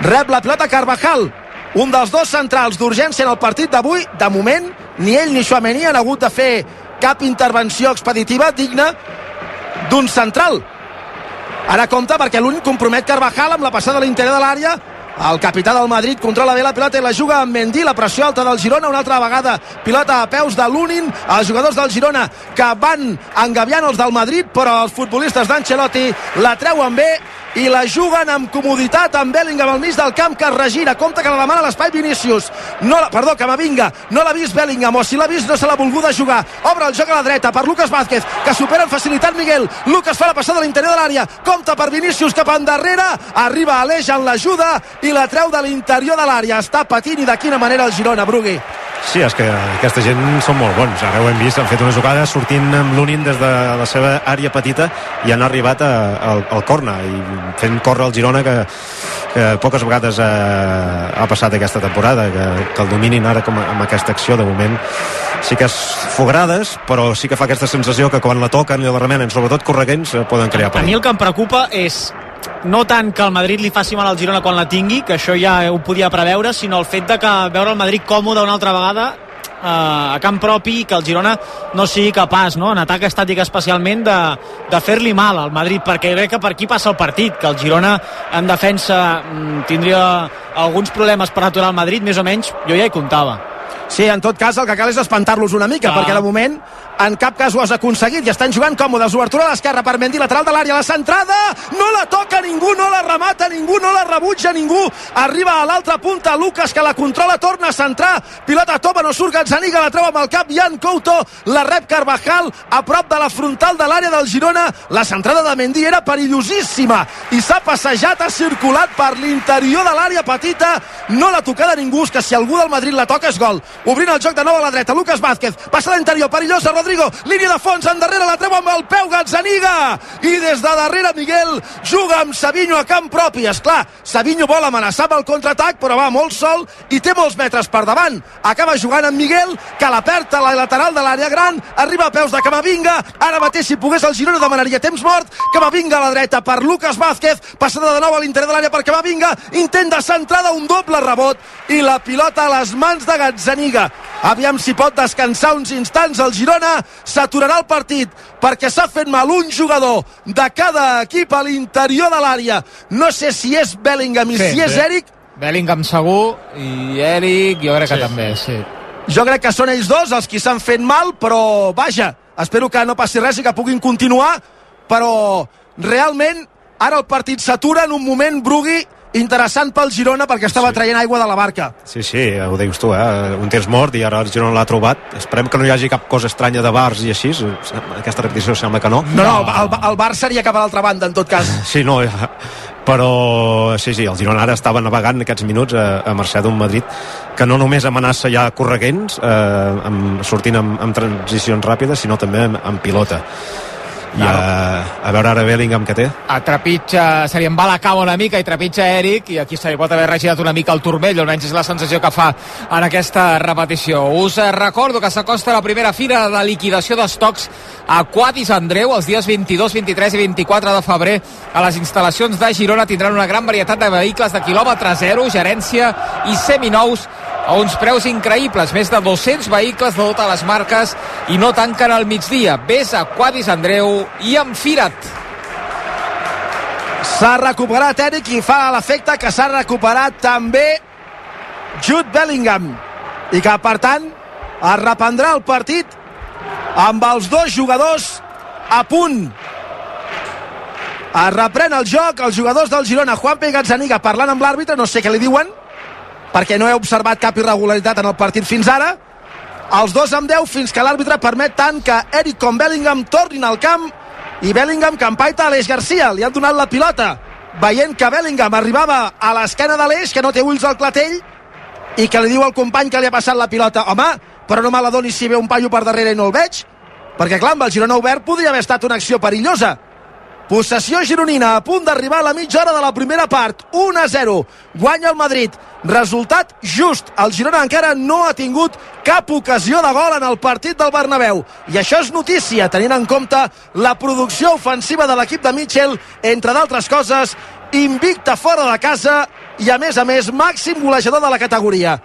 S1: rep la pilota Carvajal, un dels dos centrals d'urgència en el partit d'avui. De moment, ni ell ni Chouameni han hagut de fer cap intervenció expeditiva digna d'un central. Ara compta perquè l'únic compromet Carvajal amb la passada a l'interior de l'àrea. El capità del Madrid controla bé la pilota i la juga amb Mendy, la pressió alta del Girona, una altra vegada. Pilota a peus de l'Unin, els jugadors del Girona que van engaviant els del Madrid, però els futbolistes d'Ancelotti la treuen bé i la juguen amb comoditat amb Bellingham al mig del camp que es regira compte que la demana l'espai Vinícius no la, perdó, Camavinga, no l'ha vist Bellingham o si l'ha vist no se l'ha volguda jugar. Obre el joc a la dreta per Lucas Vázquez que supera amb facilitat Miguel. Lucas fa la passada a l'interior de l'àrea compta per Vinícius cap endarrere. Arriba Aleix en l'ajuda i la treu de l'interior de l'àrea. Està patint i de quina manera el Girona, Brugui
S3: Sí, és que aquesta gent són molt bons. Ara ho hem vist, han fet una jugada sortint amb l'Unin des de la seva àrea petita i han arribat a, a, al corna i fent córrer el Girona que, que poques vegades ha, ha passat aquesta temporada, que, que el dominin ara com a, amb aquesta acció de moment sí que és fogrades, però sí que fa aquesta sensació que quan la toquen i la remenen, sobretot correguents, poden crear perill.
S5: A mi el que em preocupa és no tant que el Madrid li faci mal al Girona quan la tingui, que això ja ho podia preveure, sinó el fet de que veure el Madrid còmode una altra vegada eh, a camp propi que el Girona no sigui capaç, no? en atac estàtic especialment, de, de fer-li mal al Madrid, perquè crec que per aquí passa el partit, que el Girona en defensa mm, tindria alguns problemes per aturar el Madrid, més o menys, jo ja hi comptava.
S1: Sí, en tot cas, el que cal és espantar-los una mica, ah. perquè de moment en cap cas ho has aconseguit i estan jugant còmodes, obertura a l'esquerra per Mendy, lateral de l'àrea, la centrada no la toca ningú, no la remata ningú no la rebutja ningú, arriba a l'altra punta Lucas que la controla, torna a centrar. Pilota tova, no surt Gazzaniga la treu amb el cap, Jan Couto la rep Carvajal a prop de la frontal de l'àrea del Girona, la centrada de Mendy era perillosíssima i s'ha passejat, ha circulat per l'interior de l'àrea petita, no la tocada ningú, que si algú del Madrid la toca és gol, obrint el joc de nou a la dreta, Lucas Vázquez, passa a l'interior, perillosa Rodrigo, línia de fons, endarrere la treu amb el peu Gazzaniga. I des de darrere Miguel juga amb Savinho a camp propi, és clar Savinho vol amenaçar amb el contraatac però va molt sol i té molts metres per davant. Acaba jugant amb Miguel que la perd a la lateral de l'àrea gran. Arriba a peus de Camavinga. Ara mateix si pogués el Girona demanaria temps mort. Camavinga a la dreta per Lucas Vázquez. Passada de nou a l'interior de l'àrea per Camavinga. Intent de centrada, un doble rebot i la pilota a les mans de Gazzaniga aviam si pot descansar uns instants el Girona s'aturarà el partit perquè s'ha fet mal un jugador de cada equip a l'interior de l'àrea no sé si és Bellingham i
S2: Sí,
S1: si és
S2: sí.
S1: Eric
S2: Bellingham segur i Eric jo crec que
S4: Sí.
S2: també, sí.
S1: jo crec que són ells dos els qui s'han fet mal però vaja, espero que no passi res i que puguin continuar però realment ara el partit s'atura en un moment Brugui interessant pel Girona perquè estava traient aigua de la barca
S3: Sí, sí, ho dius tu, eh? Un temps mort i ara el Girona l'ha trobat. Esperem que no hi hagi cap cosa estranya de bars i així. Aquesta repetició sembla que no.
S1: no, no, el, el, Bar seria cap a l'altra banda en tot cas
S3: Sí, no, però sí, sí, el Girona ara estava navegant aquests minuts a, a mercè d'un Madrid que no només amenaça ja correguents eh, amb, sortint amb, amb transicions ràpides sinó també amb, amb pilota i a, a veure ara Bellingham que té
S2: a trepitja, se li en va la cama una mica i trepitja Eric i aquí se li pot haver regirat una mica el turmell, almenys és la sensació que fa en aquesta repetició. Us eh, recordo que s'acosta la primera fira de liquidació d'estocs a Quadis Andreu els dies 22, 23 i 24 de febrer a les instal·lacions de Girona tindran una gran varietat de vehicles de quilòmetre zero, gerència i seminous a uns preus increïbles, més de 200 vehicles de totes les marques i no tanquen al migdia. Ves a Quadis Andreu i enfira't.
S1: s'ha recuperat Eric i fa l'efecte que s'ha recuperat també Jude Bellingham. I que per tant es reprendrà el partit amb els dos jugadors a punt. Es reprèn el joc els jugadors del Girona, Juanpe i parlant amb l'àrbitre, no sé què li diuen perquè no he observat cap irregularitat en el partit fins ara els dos amb 10 fins que l'àrbitre permet tant que Eric com Bellingham tornin al camp. I Bellingham que empaita a l'Eix Garcia. Li han donat la pilota veient que Bellingham arribava a l'esquena de l'Eix que no té ulls al clatell i que li diu al company que li ha passat la pilota. Home, però no me la doni si ve un paio per darrere i no el veig perquè clar, amb el Girona obert podria haver estat una acció perillosa Possessió gironina a punt d'arribar a la mitja hora de la primera part. 1 a 0. Guanya el Madrid. Resultat just. El Girona encara no ha tingut cap ocasió de gol en el partit del Bernabéu. I això és notícia, tenint en compte la producció ofensiva de l'equip de Mitchell, entre d'altres coses, invicta fora de casa i, a més a més, màxim golejador de la categoria.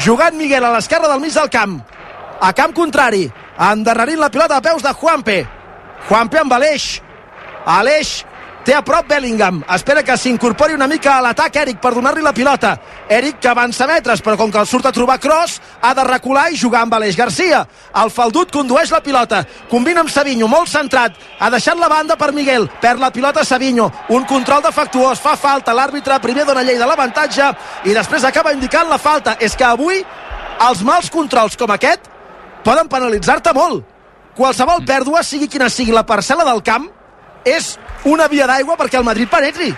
S1: Jugant Miguel a l'esquerra del mig del camp. A camp contrari. Endarrerint la pilota a peus de Juanpe. Juanpe amb Aleix. Aleix té a prop Bellingham. Espera que s'incorpori una mica a l'atac Eric per donar-li la pilota. Eric que avança metres, però com que el surt a trobar cross, ha de recular i jugar amb Aleix Garcia. El faldut condueix la pilota. Combina amb Savinho, molt centrat. Ha deixat la banda per Miguel. Perd la pilota Savinho. Un control defectuós. Fa falta. L'àrbitre primer dona llei de l'avantatge i després acaba indicant la falta. És que avui els mals controls com aquest poden penalitzar-te molt. Qualsevol pèrdua, sigui quina sigui la parcel·la del camp, és una via d'aigua perquè el Madrid penetri.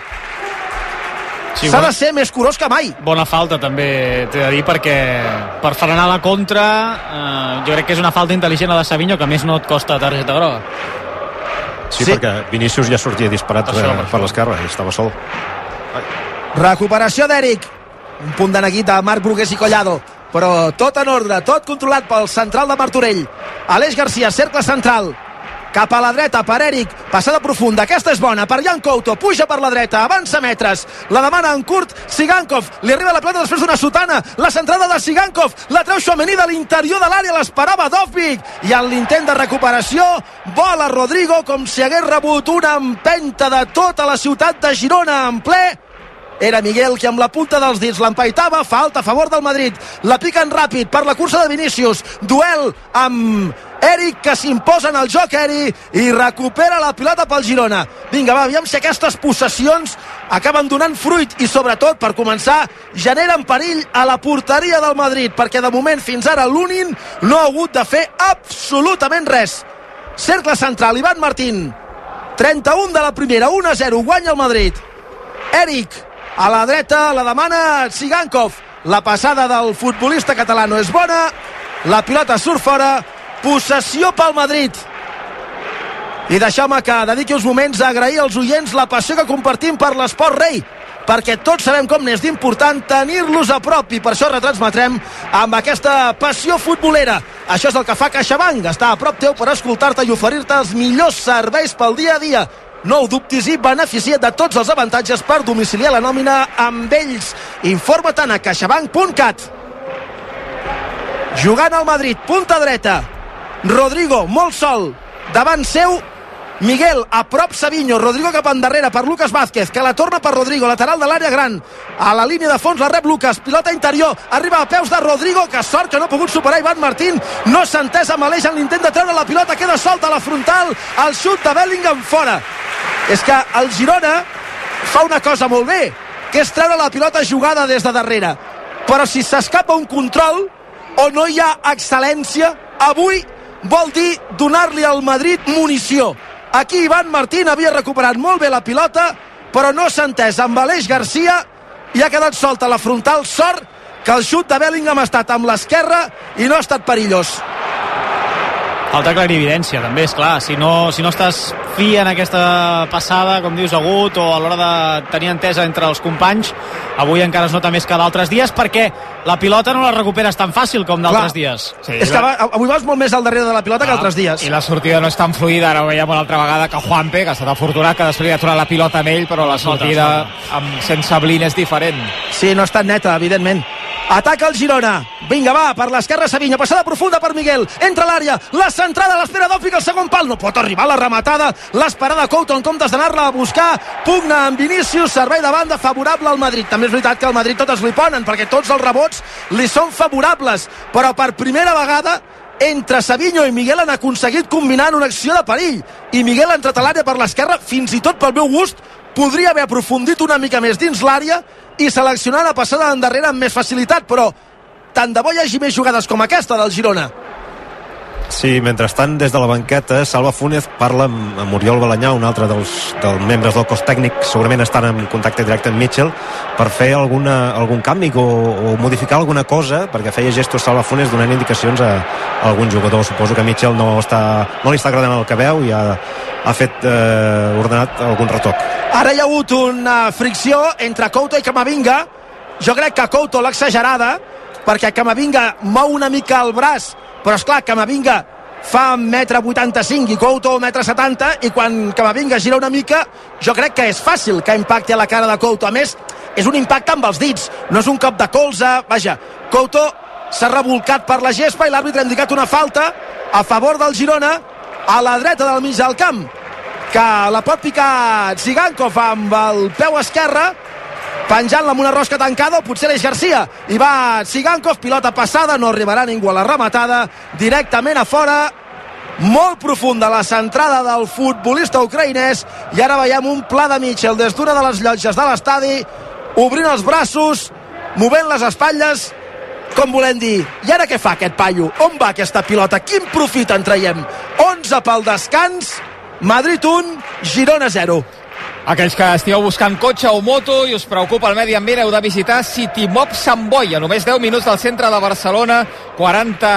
S5: Sí,
S1: S'ha de ser més curós que mai.
S5: bona falta també, t'he de dir, perquè per frenar la contra eh, jo crec que és una falta intel·ligent a de Savinho que a més no et costa targeta groga.
S3: sí,
S1: Sí.
S3: perquè Vinícius ja sortia disparat
S5: Per
S3: per,
S5: això, per
S3: per, l'esquerra i estava sol
S1: Recuperació d'Eric. Un punt de neguit de Marc Brugués i Collado. Però tot en ordre, tot controlat pel central de Martorell. Aleix Garcia, cercle central. Cap a la dreta per Eric, passada profunda, aquesta és bona, per Jan Couto, puja per la dreta, avança metres, la demana en curt, Sigankov, li arriba la plata després d'una sotana, la centrada de Sigankov, la treu Xuamení de l'interior de l'àrea, l'esperava Dovvig, i en l'intent de recuperació, vola Rodrigo com si hagués rebut una empenta de tota la ciutat de Girona. En ple, era Miguel que amb la punta dels dits l'empaitava, falta a favor del Madrid. La piquen ràpid per la cursa de Vinícius. Duel amb Eric que s'imposa en el joc Eri i recupera la pilota pel Girona. Vinga va, aviam si aquestes possessions acaben donant fruit i sobretot per començar generen perill a la porteria del Madrid perquè de moment fins ara l'Unin no ha hagut de fer absolutament res. Cercle central Ivan Martín. 31 de la primera 1-0 guanya el Madrid. Eric a la dreta la demana Tsigankov. La passada del futbolista català no és bona. La pilota surt fora possessió pel Madrid i deixeu-me que dediqui uns moments a agrair als oients la passió que compartim per l'esport rei perquè tots sabem com n'és d'important tenir-los a prop i per això retransmetrem amb aquesta passió futbolera. Això és el que fa CaixaBank, estar a prop teu per escoltar-te i oferir-te els millors serveis pel dia a dia. No ho dubtis i beneficia't de tots els avantatges per domiciliar la nòmina amb ells. Informa-te'n a caixabank.cat. Jugant al Madrid, punta dreta. Rodrigo, molt sol. Davant seu, Miguel, a prop Savinho, Rodrigo cap endarrere per Lucas Vázquez, que la torna per Rodrigo, lateral de l'àrea gran, a la línia de fons la rep Lucas, pilota interior, arriba a peus de Rodrigo, que sort que no ha pogut superar Ivan Martín, no s'ha entès amb Aleix en l'intent de treure la pilota, queda solta a la frontal, el xut de Bellingham fora. És que el Girona fa una cosa molt bé, que és treure la pilota jugada des de darrere. Però si s'escapa un control o no hi ha excel·lència, avui vol dir donar-li al Madrid munició Aquí Ivan Martín havia recuperat molt bé la pilota, però no s'ha entès amb Aleix Garcia i ha quedat solta la frontal. Sort que el xut de Bellingham ha estat amb l'esquerra i no ha estat perillós.
S5: Falta clarividència, també, és clar. Si no, si no estàs fi en aquesta passada, com dius, agut, o a l'hora de tenir entesa entre els companys, avui encara es nota més que d'altres dies, perquè la pilota no la recuperes tan fàcil com d'altres dies.
S1: Sí, és que va, avui vas molt més al darrere de la pilota ah, que altres dies.
S2: I la sortida no és tan fluida, ara ho veiem una altra vegada que Juanpe, que ha estat afortunat, que després li ha tornat la pilota amb ell, però la sortida amb, sense Blin és diferent.
S1: Sí, no estat neta, evidentment. Ataca el Girona. Vinga, va, per l'esquerra Savinha. Passada profunda per Miguel. Entra l'àrea. La centrada, l'espera d'Òfic, el segon pal. No pot arribar la rematada. L'esperada Couto en comptes d'anar-la a buscar. Pugna amb Vinícius. Servei de banda favorable al Madrid. També és veritat que al Madrid totes li ponen, perquè tots els rebots li són favorables. Però per primera vegada entre Savinho i Miguel han aconseguit combinar en una acció de perill i Miguel ha entrat a l'àrea per l'esquerra fins i tot pel meu gust podria haver aprofundit una mica més dins l'àrea i seleccionar la passada endarrere amb més facilitat, però tant de bo hi hagi més jugades com aquesta del Girona.
S3: Sí, mentrestant, des de la banqueta, Salva Funes parla amb, amb Oriol Balanyà, un altre dels, dels membres del cos tècnic, segurament estan en contacte directe amb Mitchell, per fer alguna, algun canvi o, o modificar alguna cosa, perquè feia gestos Salva Funes donant indicacions a, a algun jugador. Suposo que Mitchell no, està, no li està agradant el que veu i ha, ha fet eh, ordenat algun retoc.
S1: Ara hi ha hagut una fricció entre Couto i Camavinga. Jo crec que Couto l'ha exagerada, perquè Camavinga mou una mica el braç, però és clar, Camavinga fa metre 85 i Couto metre 70 i quan Camavinga gira una mica jo crec que és fàcil que impacti a la cara de Couto. A més és un impacte amb els dits no és un cop de colze. Vaja, Couto s'ha revolcat per la gespa i l'àrbitre ha indicat una falta a favor del Girona a la dreta del mig del camp que la pot picar Zigankov amb el peu esquerre penjant-la amb una rosca tancada potser l'eix Garcia i va Zigankov, pilota passada no arribarà ningú a la rematada directament a fora molt profunda la centrada del futbolista ucraïnès i ara veiem un pla de Mitchell des d'una de les llotges de l'estadi obrint els braços movent les espatlles com volem dir, i ara què fa aquest paio? On va aquesta pilota? Quin profit en traiem? 11 pel descans, Madrid 1, Girona 0.
S2: Aquells que estigueu buscant cotxe o moto i us preocupa el medi ambient heu de visitar Citymob Sant Boi a només 10 minuts del centre de Barcelona 40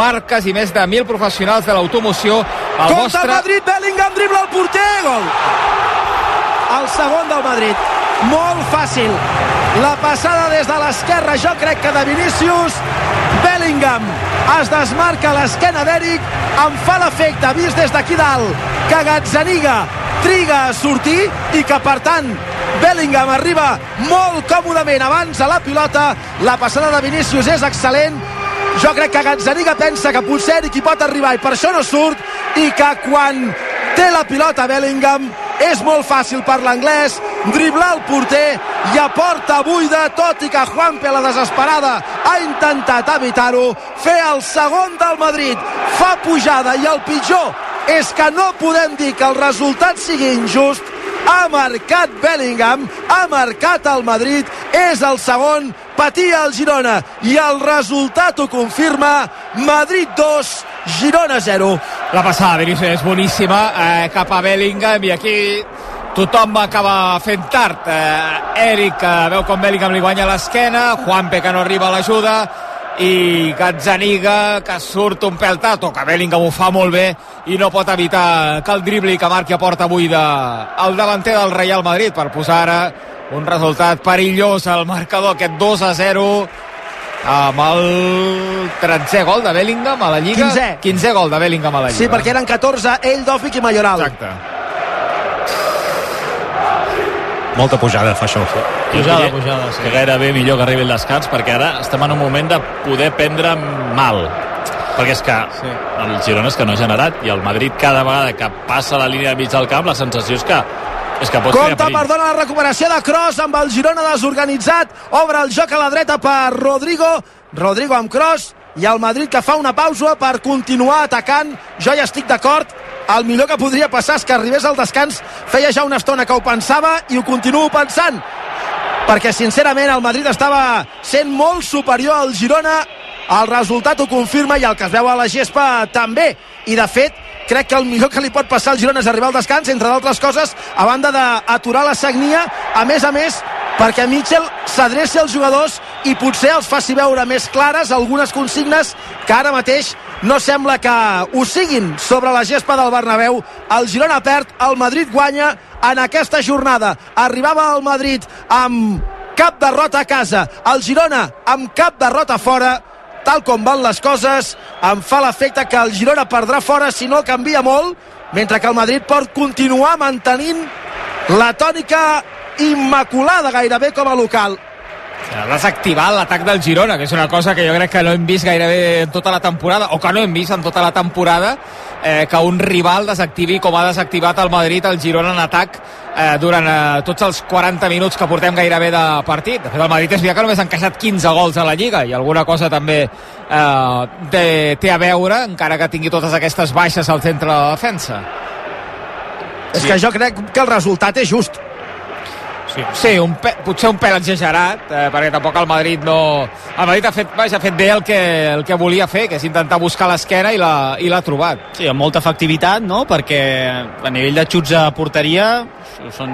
S2: marques i més de 1.000 professionals de l'automoció.
S1: El vostre... Madrid, Bellingham dribla el porter gol. El segon del Madrid. Molt fàcil. La passada des de l'esquerra jo crec que de Vinícius Bellingham es desmarca l'esquena d'Eric. Em fa l'efecte vist des d'aquí dalt que Gazzaniga triga a sortir i que per tant Bellingham arriba molt còmodament abans a la pilota. La passada de Vinícius és excel·lent. Jo crec que Gazzaniga pensa que potser hi pot arribar i per això no surt i que quan té la pilota Bellingham és molt fàcil per l'anglès driblar el porter i a porta buida, tot i que Juanpe a la desesperada ha intentat evitar-ho, fer el segon del Madrid, fa pujada i el pitjor és que no podem dir que el resultat sigui injust ha marcat Bellingham, ha marcat el Madrid, és el segon, patia el Girona i el resultat ho confirma, Madrid 2, Girona 0.
S2: La passada de Vinicius és boníssima eh, cap a Bellingham i aquí tothom acaba fent tard. Eh, Eric eh, veu com Bellingham li guanya l'esquena, Juanpe que no arriba a l'ajuda, i Gazzaniga que surt un pèl tato que Bellingham ho fa molt bé i no pot evitar que el dribli que marqui a porta buida el davanter del Real Madrid per posar ara un resultat perillós al marcador aquest 2 a 0 amb el 13è gol de Bellingham a la Lliga.
S1: 15è,
S2: 15è gol de Bellingham a la Lliga.
S1: Sí, perquè eren 14 ell, Dòfic i Mayoral.
S2: Exacte
S3: molta pujada fa això
S5: Pujada, pujada, sí.
S4: Que gairebé millor que arribi el descans, perquè ara estem en un moment de poder prendre mal. Perquè és que
S5: Sí.
S4: el Girona és que no ha generat, i el Madrid cada vegada que passa la línia de mig del camp, la sensació és que és que pot
S1: Compte, perdona, la recuperació de Cross amb el Girona desorganitzat. Obre el joc a la dreta per Rodrigo. Rodrigo amb Cross i el Madrid que fa una pausa per continuar atacant. Jo ja estic d'acord. El millor que podria passar és que arribés al descans. Feia ja una estona que ho pensava i ho continuo pensant. Perquè, sincerament, el Madrid estava sent molt superior al Girona. El resultat ho confirma i el que es veu a la gespa també. I, de fet, crec que el millor que li pot passar al Girona és arribar al descans, entre d'altres coses, a banda d'aturar la sagnia, a més a més, perquè Mitchell s'adreci als jugadors i potser els faci veure més clares algunes consignes que ara mateix no sembla que ho siguin sobre la gespa del Bernabéu. El Girona perd, el Madrid guanya en aquesta jornada. Arribava al Madrid amb cap derrota a casa, el Girona amb cap derrota fora, tal com van les coses, em fa l'efecte que el Girona perdrà fora si no canvia molt, mentre que el Madrid pot continuar mantenint la tònica immaculada gairebé com a local.
S2: Ha desactivat l'atac del Girona, que és una cosa que jo crec que no hem vist gairebé en tota la temporada, o que no hem vist en tota la temporada, eh, que un rival desactivi com ha desactivat el Madrid el Girona en atac eh, durant eh, tots els 40 minuts que portem gairebé de partit. De fet, el Madrid és veritat que només ha encaixat 15 gols a la Lliga i alguna cosa també eh, té, té a veure, encara que tingui totes aquestes baixes al centre de la defensa.
S1: És que jo crec que el resultat és just.
S2: Sí, sí un pe, potser un pèl exagerat, eh, perquè tampoc el Madrid no... El Madrid ha fet, vaja, ha fet bé el que, el que volia fer, que és intentar buscar l'esquena i l'ha trobat.
S5: Sí, amb molta efectivitat, no? Perquè a nivell de xuts a porteria són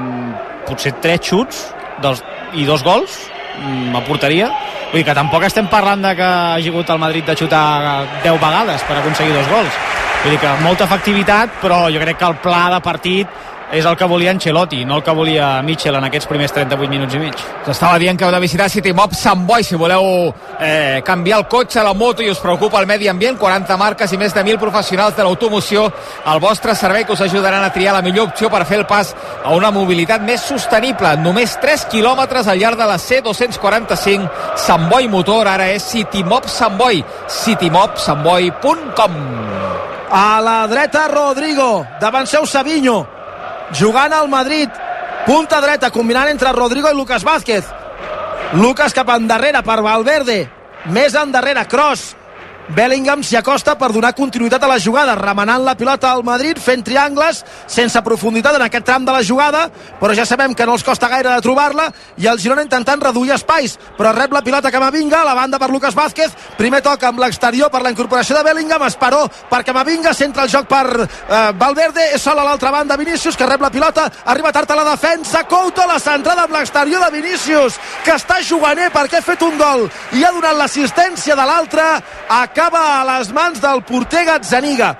S5: potser tres xuts dels, i dos gols mm, a porteria. Vull dir que tampoc estem parlant de que hagi hagut el Madrid de xutar 10 vegades per aconseguir dos gols. Vull dir que molta efectivitat, però jo crec que el pla de partit és el que volia Ancelotti, no el que volia Mitchell en aquests primers 38 minuts i mig.
S2: S'estava dient que heu de visitar City Mob Sant Boi si voleu eh, canviar el cotxe, la moto i us preocupa el medi ambient. 40 marques i més de 1.000 professionals de l'automoció al vostre servei que us ajudaran a triar la millor opció per fer el pas a una mobilitat més sostenible. Només 3 quilòmetres al llarg de la C245 Sant Boi Motor. Ara és City Mob Sant Boi. citymobsantboi.com
S1: A la dreta, Rodrigo. Davant seu, Savinho. Jugant al Madrid. Punta dreta, combinant entre Rodrigo i Lucas Vázquez. Lucas cap endarrere per Valverde. Més endarrere, Cross. Bellingham s'hi acosta per donar continuïtat a la jugada, remenant la pilota al Madrid, fent triangles, sense profunditat en aquest tram de la jugada, però ja sabem que no els costa gaire de trobar-la, i el Girona intentant reduir espais, però rep la pilota Camavinga, a la banda per Lucas Vázquez, primer toc amb l'exterior per la incorporació de Bellingham, Esperó per Camavinga, centra el joc per eh, Valverde, és sol a l'altra banda Vinícius, que rep la pilota, arriba tard a la defensa, Couto, la centrada amb l'exterior de Vinícius, que està juganer perquè ha fet un gol i ha donat l'assistència de l'altre, acaba a les mans del porter Gazzaniga.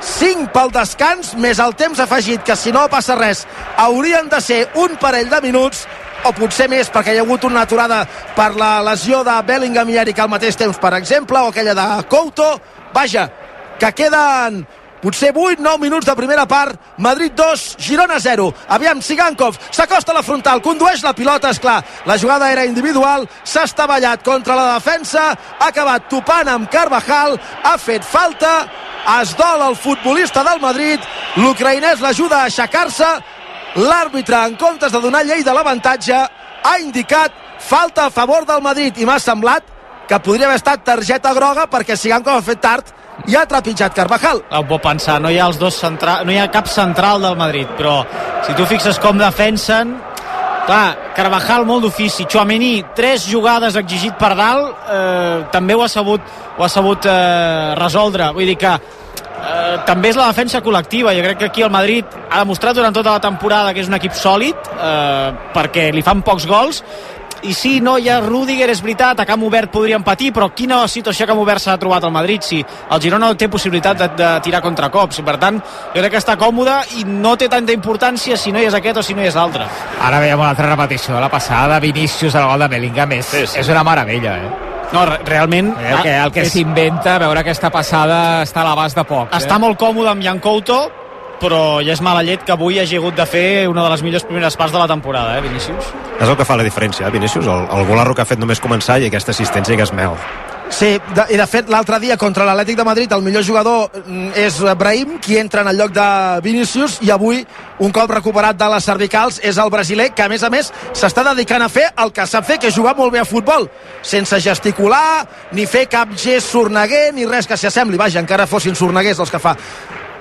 S1: 5 pel descans més el temps afegit que si no passa res haurien de ser un parell de minuts o potser més perquè hi ha hagut una aturada per la lesió de Bellingham i Eric al mateix temps per exemple o aquella de Couto. Vaja, que queden potser 8-9 minuts de primera part. Madrid 2, Girona 0 aviam, Sigankov, s'acosta a la frontal condueix la pilota, és clar. La jugada era individual, s'ha estavellat contra la defensa, ha acabat topant amb Carvajal, ha fet falta es dol el futbolista del Madrid l'ucraïnès l'ajuda a aixecar-se l'àrbitre en comptes de donar llei de l'avantatge ha indicat falta a favor del Madrid. I m'ha semblat que podria haver estat targeta groga perquè Sigankov ha fet tard i ha trepitjat Carvajal.
S5: Ho pot pensar, no hi ha els dos centra... no hi ha cap central del Madrid, però si tu fixes com defensen, clar, Carvajal molt d'ofici, Chouameni, tres jugades exigit per dalt, eh, també ho ha sabut, ho ha sabut eh, resoldre, vull dir que eh, també és la defensa col·lectiva, jo crec que aquí el Madrid ha demostrat durant tota la temporada que és un equip sòlid, eh, perquè li fan pocs gols, i sí, no hi ha Rudiger, és veritat, a camp obert podrien patir, però quina situació a camp obert s'ha trobat el Madrid? Si el Girona no té possibilitat de, de tirar contracops, per tant, jo crec que està còmode i no té tanta importància si no hi és aquest o si no hi és l'altre.
S2: Ara veiem una altra repetició de la passada de Vinícius al gol de Bellingham. És,
S4: Sí, sí.
S2: és una meravella, eh?
S5: No, re- realment...
S2: El que, el que
S5: és-
S2: s'inventa, veure aquesta passada està a l'abast de poc. Eh?
S5: està molt còmode amb Jan Couto, però ja és mala llet que avui hagi hagut de fer una de les millors primeres parts de la temporada, eh, Vinícius?
S3: És el que fa la diferència, eh, Vinícius? El, el golarro que ha fet només començar i aquesta assistència que és mel.
S1: Sí, de, i de fet l'altre dia contra l'Atlètic de Madrid el millor jugador mm, és Brahim qui entra en el lloc de Vinícius i avui un cop recuperat de les cervicals és el brasiler que a més a més s'està dedicant a fer el que sap fer que és jugar molt bé a futbol sense gesticular ni fer cap gest sorneguer ni res que s'hi assembli vaja, encara fossin sorneguers els que fa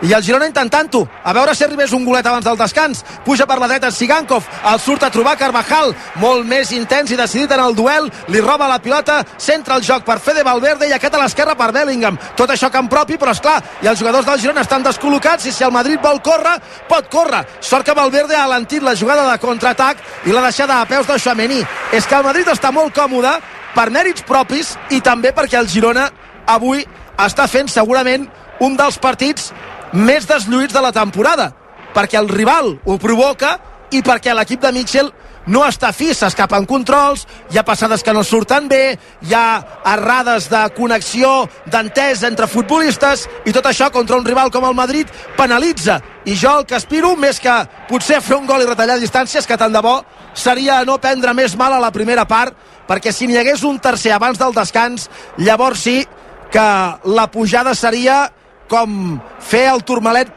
S1: i el Girona intentant-ho, a veure si arribés un golet abans del descans, puja per la dreta Sigankov, el surt a trobar Carvajal. Molt més intens i decidit en el duel. Li roba la pilota, centra el joc per Fede Valverde i aquest a l'esquerra per Bellingham. Tot això camp propi, però és clar i els jugadors del Girona estan descol·locats i si el Madrid vol córrer, pot córrer. Sort que Valverde ha alentit la jugada de contraatac i la deixada a peus de Chouameni és que el Madrid està molt còmode per mèrits propis i també perquè el Girona avui està fent segurament un dels partits més deslluïts de la temporada perquè el rival ho provoca i perquè l'equip de Mitchell no està fi, s'escapen controls, hi ha passades que no surten bé, hi ha errades de connexió, d'entès entre futbolistes, i tot això contra un rival com el Madrid penalitza. I jo el que aspiro, més que potser fer un gol i retallar distàncies, que tant de bo seria no prendre més mal a la primera part, perquè si n'hi hagués un tercer abans del descans, llavors sí que la pujada seria com fer el turmalet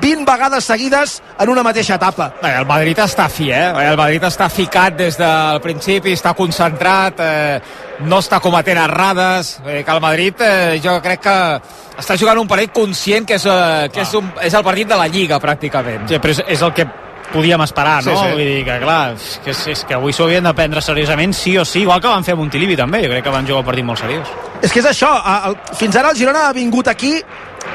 S1: 20 vegades seguides en una mateixa etapa.
S2: Bé, el Madrid està fi, eh? El Madrid està ficat des del principi, està concentrat, eh, no està cometent errades, eh, que el Madrid eh, jo crec que està jugant un partit conscient que és, eh, que és, un, és el partit de la Lliga, pràcticament.
S5: Sí, però és, és el que podíem esperar, no?
S2: Sí, sí.
S5: Vull dir que, clar, és que, és, que avui s'ho havien de prendre seriosament sí o sí, igual que van fer a Montilivi també, jo crec que van jugar un partit molt seriós.
S1: És que és això, el, fins ara el Girona ha vingut aquí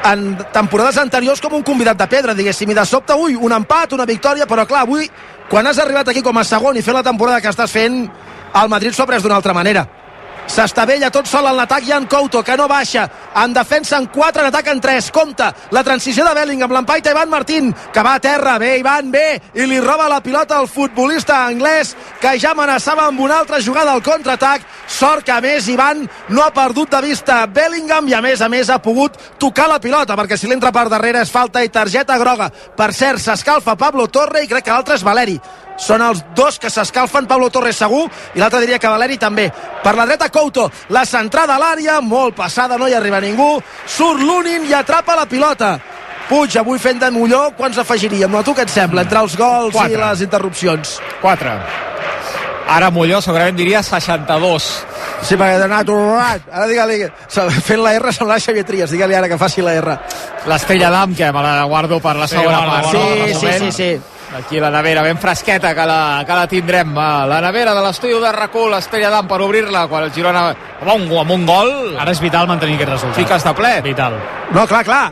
S1: en temporades anteriors com un convidat de pedra, diguéssim, i de sobte, ui, un empat, una victòria, però clar, avui, quan has arribat aquí com a segon i fer la temporada que estàs fent, el Madrid s'ho ha pres d'una altra manera. S'estavella tot sol en l'atac Jan Couto, que no baixa. En defensa en 4, en atac en 3. Compte, la transició de Bellingham, l'empaita Ivan Martín, que va a terra. Bé, Ivan, bé, i li roba la pilota al futbolista anglès, que ja amenaçava amb una altra jugada al contraatac. Sort que, a més, Ivan no ha perdut de vista Bellingham i, a més a més, ha pogut tocar la pilota, perquè si l'entra per darrere és falta i targeta groga. Per cert, s'escalfa Pablo Torre i crec que l'altre és Valeri són els dos que s'escalfen, Pablo Torres segur, i l'altre diria que Valeri també. Per la dreta Couto, la centrada a l'àrea, molt passada, no hi arriba ningú, surt Lunin i atrapa la pilota. Puig, avui fent de Molló, quants afegiríem? No, a tu què et sembla, entre els gols
S2: Quatre.
S1: i les interrupcions?
S2: 4. Ara Molló segurament diria 62.
S1: Sí, perquè ha anat urrat. Ara digue-li, fent la R sembla Xavier Trias, digue-li ara que faci la R.
S2: L'estrella d'Am, que me la guardo per la segona
S5: guarda,
S2: part.
S1: Sí, sí, sí, sí.
S2: Aquí la nevera ben fresqueta que la, que la tindrem. Va, La nevera de l'estudi de RAC1, l'Estrella d'Am per obrir-la quan el Girona... Un, amb un gol,
S5: Ara és vital mantenir aquest resultat.
S2: fiques de ple.
S5: Vital.
S1: No, clar, clar.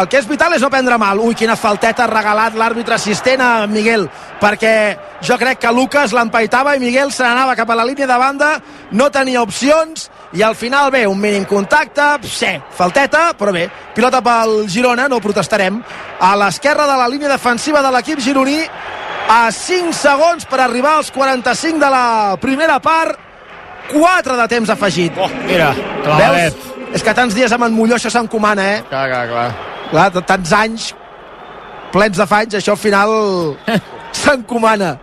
S1: El que és vital és no prendre mal. Ui, quina falteta ha regalat l'àrbitre assistent a Miguel, perquè jo crec que Lucas l'empaitava i Miguel se n'anava cap a la línia de banda, no tenia opcions, i al final bé, un mínim contacte, sí, falteta, però bé, pilota pel Girona, no protestarem, a l'esquerra de la línia defensiva de l'equip gironí, a 5 segons per arribar als 45 de la primera part, 4 de temps afegit.
S2: Oh, mira, clavadet.
S1: Veus? És que tants dies amb en Molló això s'encomana, eh?
S2: Clar, clar, clar.
S1: Clar, de tants anys plens de fanys, això al final s'encomana.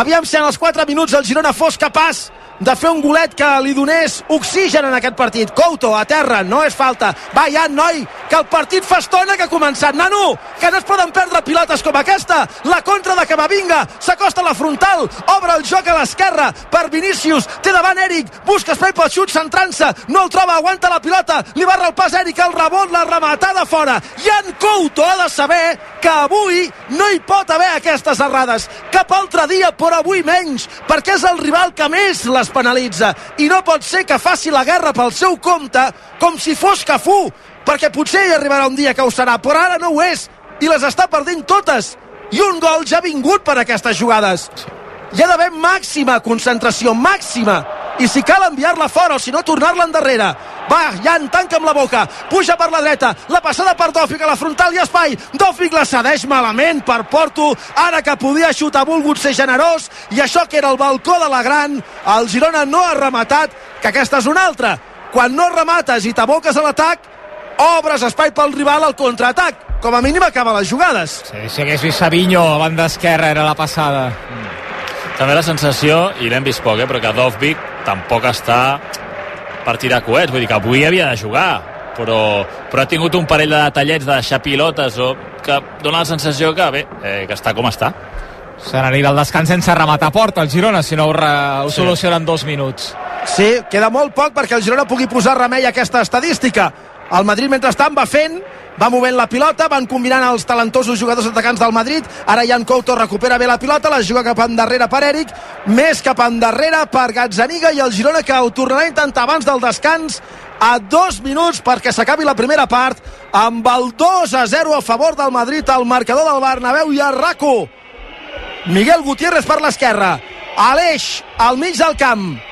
S1: Aviam si en els 4 minuts el Girona fos capaç de fer un golet que li donés oxigen en aquest partit. Couto, a terra, no és falta. Va, ja, noi, que el partit fa estona que ha començat. Nano, que no es poden perdre pilotes com aquesta. La contra de Camavinga, s'acosta a la frontal, obre el joc a l'esquerra per Vinícius, té davant Eric, busca espai pel xut centrant-se, no el troba, aguanta la pilota, li barra el pas Eric, el rebot, la rematada fora. Jan Couto ha de saber que avui no hi pot haver aquestes errades. Cap altre dia, però avui menys, perquè és el rival que més les penalitza. I no pot ser que faci la guerra pel seu compte com si fos Cafú, perquè potser hi arribarà un dia que ho serà, però ara no ho és, i les està perdent totes. I un gol ja ha vingut per aquestes jugades. Hi ha d'haver màxima concentració, màxima, i si cal enviar-la fora o si no tornar-la endarrere. Va, Jan, tanca amb la boca. Puja per la dreta, la passada per Dòfic a la frontal i espai, Dòfic la cedeix malament per Porto, ara que podia xutar volgut ser generós i això que era el balcó de la Gran el Girona no ha rematat que aquesta és una altra. Quan no remates i t'aboques a l'atac obres espai pel rival al contraatac. Com a mínim acaba les jugades.
S2: Sí, si hagués vist Savinho a banda esquerra era la passada. mm.
S4: També la sensació, i l'hem vist poc, eh, però que Dovvik tampoc està per tirar coets, vull dir que avui havia de jugar, però, però ha tingut un parell de detallets de deixar pilotes o que dona la sensació que, bé, eh, que està com està.
S2: Se n'anirà el descans sense rematar porta el Girona, si no ho, re, ho sí. solucionen dos minuts.
S1: Sí, queda molt poc perquè el Girona pugui posar remei a aquesta estadística. El Madrid, mentrestant, va fent va movent la pilota, van combinant els talentosos jugadors atacants del Madrid, ara Jan Couto recupera bé la pilota, la juga cap endarrere per Eric, més cap endarrere per Gazzaniga i el Girona que ho tornarà a intentar abans del descans a dos minuts perquè s'acabi la primera part amb el 2 a 0 a favor del Madrid al marcador del Bernabéu i a Raco Miguel Gutiérrez per l'esquerra. Aleix al mig del camp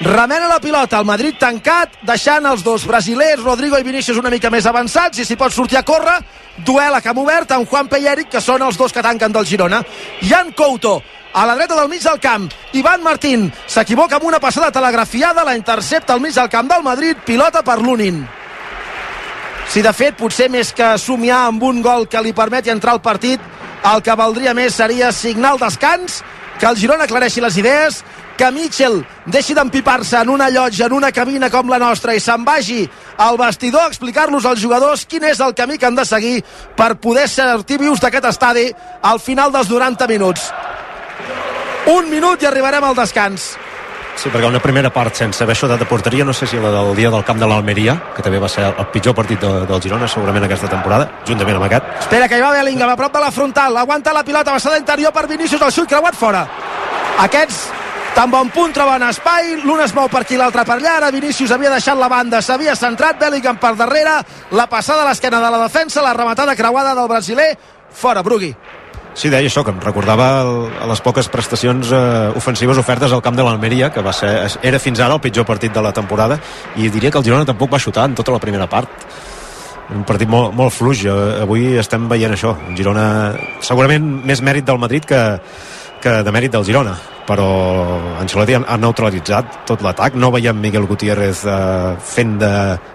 S1: remena la pilota, el Madrid tancat deixant els dos brasilers, Rodrigo i Vinícius una mica més avançats, i si pot sortir a córrer duel a camp obert amb Juan Pelleric que són els dos que tanquen del Girona. Jan Couto a la dreta del mig del camp Ivan Martín s'equivoca amb una passada telegrafiada la intercepta al mig del camp del Madrid pilota per Lunin. Si de fet potser més que somiar amb un gol que li permeti entrar al partit el que valdria més seria signar el descans que el Girona aclareixi les idees que Mitchell deixi d'empipar-se en una llotja, en una cabina com la nostra i se'n vagi al vestidor a explicar-los als jugadors quin és el camí que han de seguir per poder sortir vius d'aquest estadi al final dels 90 minuts. Un minut i arribarem al descans.
S3: Sí, perquè una primera part sense haver xutat de porteria, no sé si la del dia del camp de l'Almeria, que també va ser el pitjor partit de, del Girona segurament aquesta temporada, juntament amb aquest.
S1: Espera, que hi va Bellingham a prop de la frontal, aguanta la pilota, passada interior per Vinícius, el xut creuat fora. Aquests tan bon punt troben espai, l'un es mou per aquí, l'altre per allà, ara Vinícius havia deixat la banda, s'havia centrat, Bellingham per darrere, la passada a l'esquena de la defensa, la rematada creuada del brasiler, fora, Brugui.
S3: Sí, deia això, que em recordava el, les poques prestacions eh, ofensives ofertes al camp de l'Almeria, que va ser, era fins ara el pitjor partit de la temporada, i diria que el Girona tampoc va xutar en tota la primera part. Un partit molt, molt fluix. Avui estem veient això. Un Girona, segurament més mèrit del Madrid que, que de mèrit del Girona però Ancelotti ha neutralitzat tot l'atac, no veiem Miguel Gutiérrez eh, fent de,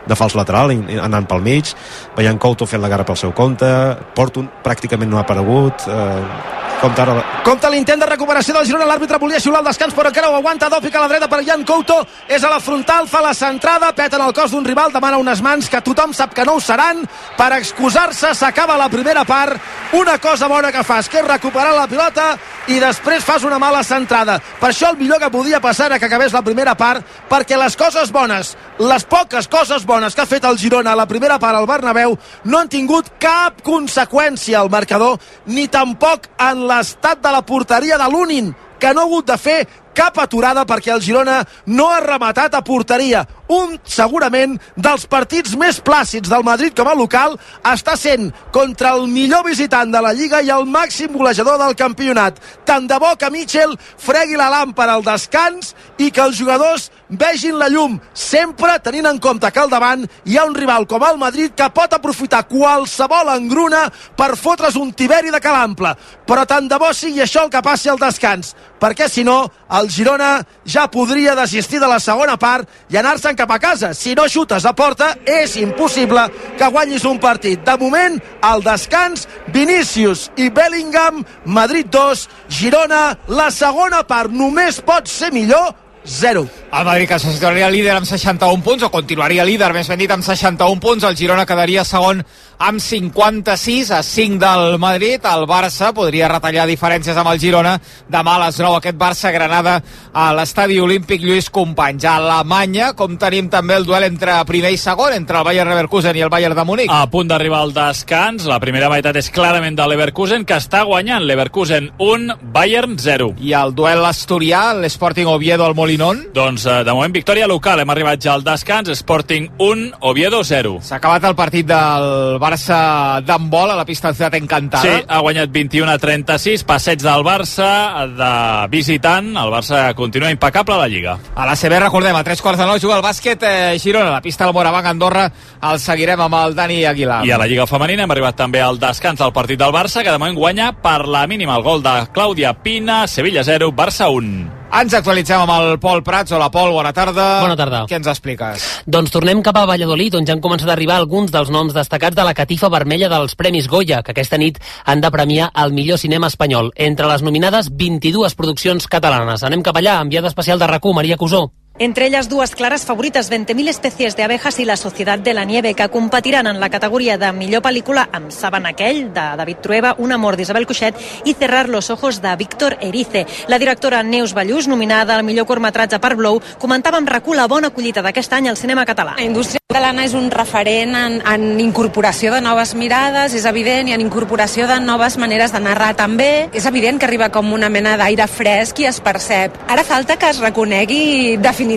S3: de fals lateral anant pel mig, veiem Couto fent la gara pel seu compte, Porto pràcticament no ha aparegut eh, Compte, ara...
S1: Compte l'intent de recuperació del Girona, l'àrbitre volia xiular el descans, però encara ho aguanta Dòfic a la dreta per Jan Couto, és a la frontal, fa la centrada, peta en el cos d'un rival, demana unes mans que tothom sap que no ho seran, per excusar-se, s'acaba la primera part, una cosa bona que fas, que és recuperar la pilota i després fas una mala centrada. Per això el millor que podia passar era que acabés la primera part, perquè les coses bones, les poques coses bones que ha fet el Girona a la primera part al Bernabéu no han tingut cap conseqüència al marcador, ni tampoc en l'estat de la porteria de l'Unin, que no ha hagut de fer cap aturada perquè el Girona no ha rematat a porteria. Un, segurament, dels partits més plàcids del Madrid com a local està sent contra el millor visitant de la Lliga i el màxim golejador del campionat. Tant de bo que Mitchell fregui la làmpara al descans i que els jugadors vegin la llum, sempre tenint en compte que al davant hi ha un rival com el Madrid que pot aprofitar qualsevol engruna per fotre's un tiberi de calample. Però tant de bo sigui això el que passi al descans, perquè si no, el Girona ja podria desistir de la segona part i anar-se'n cap a casa. Si no xutes a porta, és impossible que guanyis un partit. De moment, al descans, Vinícius i Bellingham, Madrid 2, Girona, la segona part només pot ser millor, 0.
S2: El Madrid que se situaria líder amb 61 punts, o continuaria líder, més ben dit, amb 61 punts. El Girona quedaria segon amb 56 a 5 del Madrid. El Barça podria retallar diferències amb el Girona. Demà a les 9 aquest Barça-Granada a l'estadi olímpic Lluís Companys. A Alemanya, com tenim també el duel entre primer i segon, entre el Bayern Leverkusen i el Bayern de Múnich.
S4: A punt d'arribar al descans, la primera meitat és clarament de Leverkusen, que està guanyant. Leverkusen 1, Bayern 0.
S2: I el duel asturià, l'Sporting Oviedo al Molinón.
S4: Doncs eh, de moment victòria local, hem arribat ja al descans, Sporting 1, Oviedo 0.
S2: S'ha acabat el partit del Barça d'handbol a la pista de Encantada.
S4: Sí, ha guanyat 21 a 36, passeig del Barça de visitant, el Barça continua impecable a la Lliga.
S2: A la CB, recordem, a tres quarts de nou juga el bàsquet eh, Girona, la pista del Morabanc Andorra, el seguirem amb el Dani Aguilar.
S4: I a la Lliga Femenina hem arribat també al descans del partit del Barça, que de moment guanya per la mínima el gol de Clàudia Pina, Sevilla 0, Barça 1.
S2: Ens actualitzem amb el Pol Prats. Hola, Pol, bona tarda.
S6: Bona tarda.
S2: Què ens expliques?
S6: Doncs tornem cap a Valladolid, on ja han començat a arribar alguns dels noms destacats de la catifa vermella dels Premis Goya, que aquesta nit han de premiar el millor cinema espanyol. Entre les nominades, 22 produccions catalanes. Anem cap allà, enviada especial de rac Maria Cusó.
S7: Entre ellas dues claras favorites, 20.000 especies de i La Societat de la Nieve, que competiran en la categoria de millor pel·lícula amb Saben aquell, de David Trueba, Un amor d'Isabel Cuixet i Cerrar los ojos de Víctor Erice. La directora Neus Ballús, nominada al millor curtmetratge per Blow, comentava amb recu la bona collita d'aquest any al cinema català.
S8: La indústria catalana és un referent en, en incorporació de noves mirades, és evident, i en incorporació de noves maneres de narrar també. És evident que arriba com una mena d'aire fresc i es percep. Ara falta que es reconegui definitivament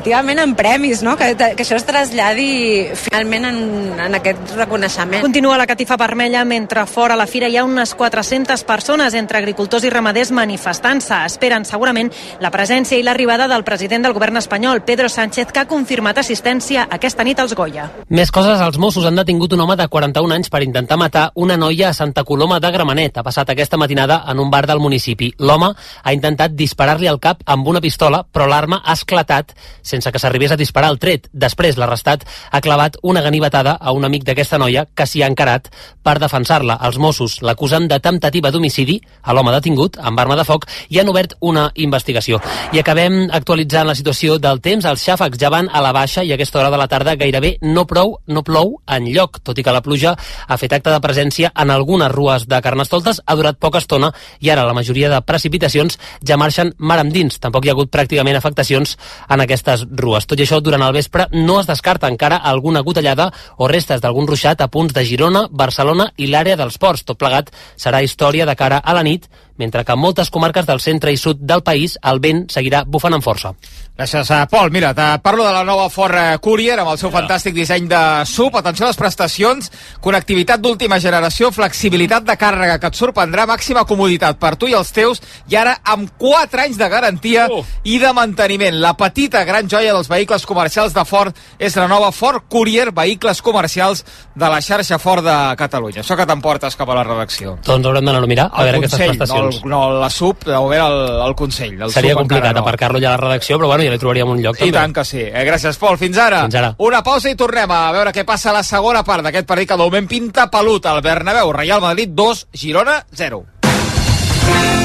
S8: en premis, no? que, que això es traslladi finalment en, en aquest reconeixement.
S7: Continua la catifa vermella mentre fora a la fira hi ha unes 400 persones entre agricultors i ramaders manifestant-se. Esperen segurament la presència i l'arribada del president del govern espanyol, Pedro Sánchez, que ha confirmat assistència aquesta nit als Goya.
S6: Més coses, els Mossos han detingut un home de 41 anys per intentar matar una noia a Santa Coloma de Gramenet. Ha passat aquesta matinada en un bar del municipi. L'home ha intentat disparar-li al cap amb una pistola, però l'arma ha esclatat sense que s'arribés a disparar el tret. Després, l'arrestat ha clavat una ganivetada a un amic d'aquesta noia que s'hi ha encarat per defensar-la. Els Mossos l'acusen de temptativa d'homicidi a l'home detingut amb arma de foc i han obert una investigació. I acabem actualitzant la situació del temps. Els xàfecs ja van a la baixa i a aquesta hora de la tarda gairebé no prou, no plou en lloc, tot i que la pluja ha fet acte de presència en algunes rues de Carnestoltes, ha durat poca estona i ara la majoria de precipitacions ja marxen mar endins. Tampoc hi ha hagut pràcticament afectacions en aquestes rues. Tot i això, durant el vespre no es descarta encara alguna gotellada o restes d'algun ruixat a punts de Girona, Barcelona i l'àrea dels ports. Tot plegat serà història de cara a la nit, mentre que en moltes comarques del centre i sud del país el vent seguirà bufant amb força.
S2: Gràcies, uh, Pol. Mira, te parlo de la nova Ford Courier amb el seu fantàstic disseny de sub. Atenció a les prestacions, connectivitat d'última generació, flexibilitat de càrrega que et sorprendrà, màxima comoditat per tu i els teus, i ara amb 4 anys de garantia
S4: Uh.
S2: i de manteniment. La petita gran joia dels vehicles comercials de Ford és la nova Ford Courier, vehicles comercials de la xarxa Ford de Catalunya. Això que t'emportes cap a la redacció.
S6: Doncs haurem d'anar a mirar a
S2: El
S6: veure aquestes
S2: Consell, no,
S6: prestacions.
S2: el, no la sub, o bé el, el Consell. El
S6: Seria
S2: sub
S6: complicat
S2: no.
S6: aparcar-lo ja a la redacció, però bueno, ja li trobaríem un lloc.
S2: I
S6: també.
S2: tant que sí. Eh, gràcies, Pol. Fins ara.
S6: Fins ara.
S2: Una pausa i tornem a veure què passa a la segona part d'aquest partit que de moment pinta pelut al Bernabéu. Real Madrid 2, Girona 0.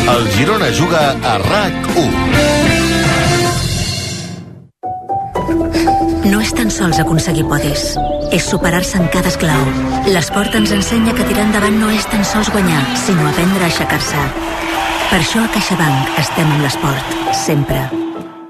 S9: El Girona juga a RAC 1.
S10: No és tan sols aconseguir podis, és superar-se en cada esclau. L'esport ens ensenya que tirar endavant no és tan sols guanyar, sinó aprendre a aixecar-se. Per això a CaixaBank estem amb l'esport, sempre.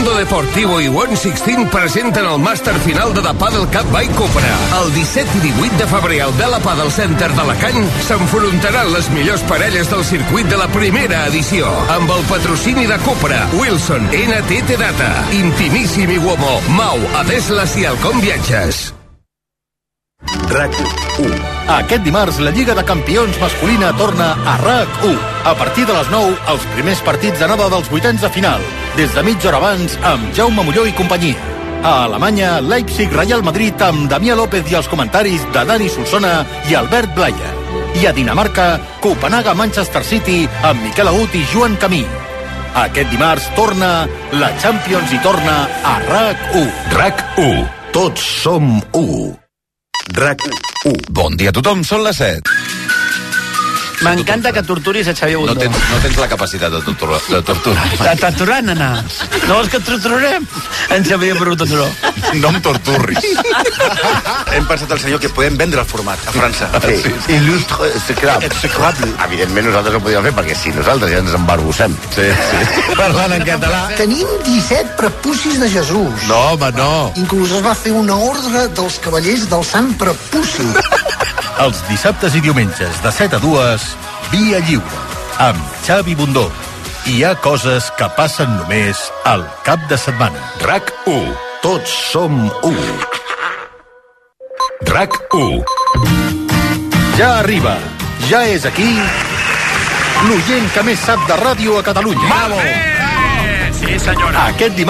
S11: Mundo Deportivo i One Sixteen presenten el màster final de The Paddle Cup by Cupra. El 17 i 18 de febrer al Bela Paddle Center d'Alacant s'enfrontaran les millors parelles del circuit de la primera edició. Amb el patrocini de Cupra, Wilson, NTT Data, Intimissimi Uomo, Mau, Adeslas i Alcom Viatges.
S12: RAC1. Aquest dimarts la Lliga de Campions masculina torna a RAC1. A partir de les 9, els primers partits d'anada dels vuitens de final. Des de mitja hora abans, amb Jaume Molló i companyia. A Alemanya, Leipzig-Real Madrid amb Damià López i els comentaris de Dani Solsona i Albert Blaya. I a Dinamarca, Copenhaga-Manchester City amb Miquel Agut i Joan Camí. Aquest dimarts torna la Champions i torna a RAC1.
S11: RAC1. Tots som 1. RAC1. Bon dia a tothom, són les 7.
S13: M'encanta que torturis a Xavier Bundó.
S11: No tens, no tens la capacitat de, tortura, de torturar.
S13: De torturar, nana. No vols que et torturarem? En Xavier Bundó.
S11: No em torturris.
S14: Hem pensat al senyor que podem vendre el format a França.
S15: Sí. sí. Il·lustre execrable.
S14: Execrable.
S15: Evidentment nosaltres ho podíem fer perquè si nosaltres ja ens embarbussem.
S11: Sí, sí.
S13: Parlant en català.
S16: Tenim 17 prepucis de Jesús.
S11: No, home, no.
S16: Inclús es va fer una ordre dels cavallers del Sant Prepuci.
S12: Els dissabtes i diumenges de 7 a 2, Via Lliure, amb Xavi Bundó. Hi ha coses que passen només al cap de setmana.
S11: RAC1. Tots som 1. RAC1.
S12: Ja arriba, ja és aquí, l'oient que més sap de ràdio a Catalunya.
S13: Bravo!
S12: Sí, senyora. Aquest dimarts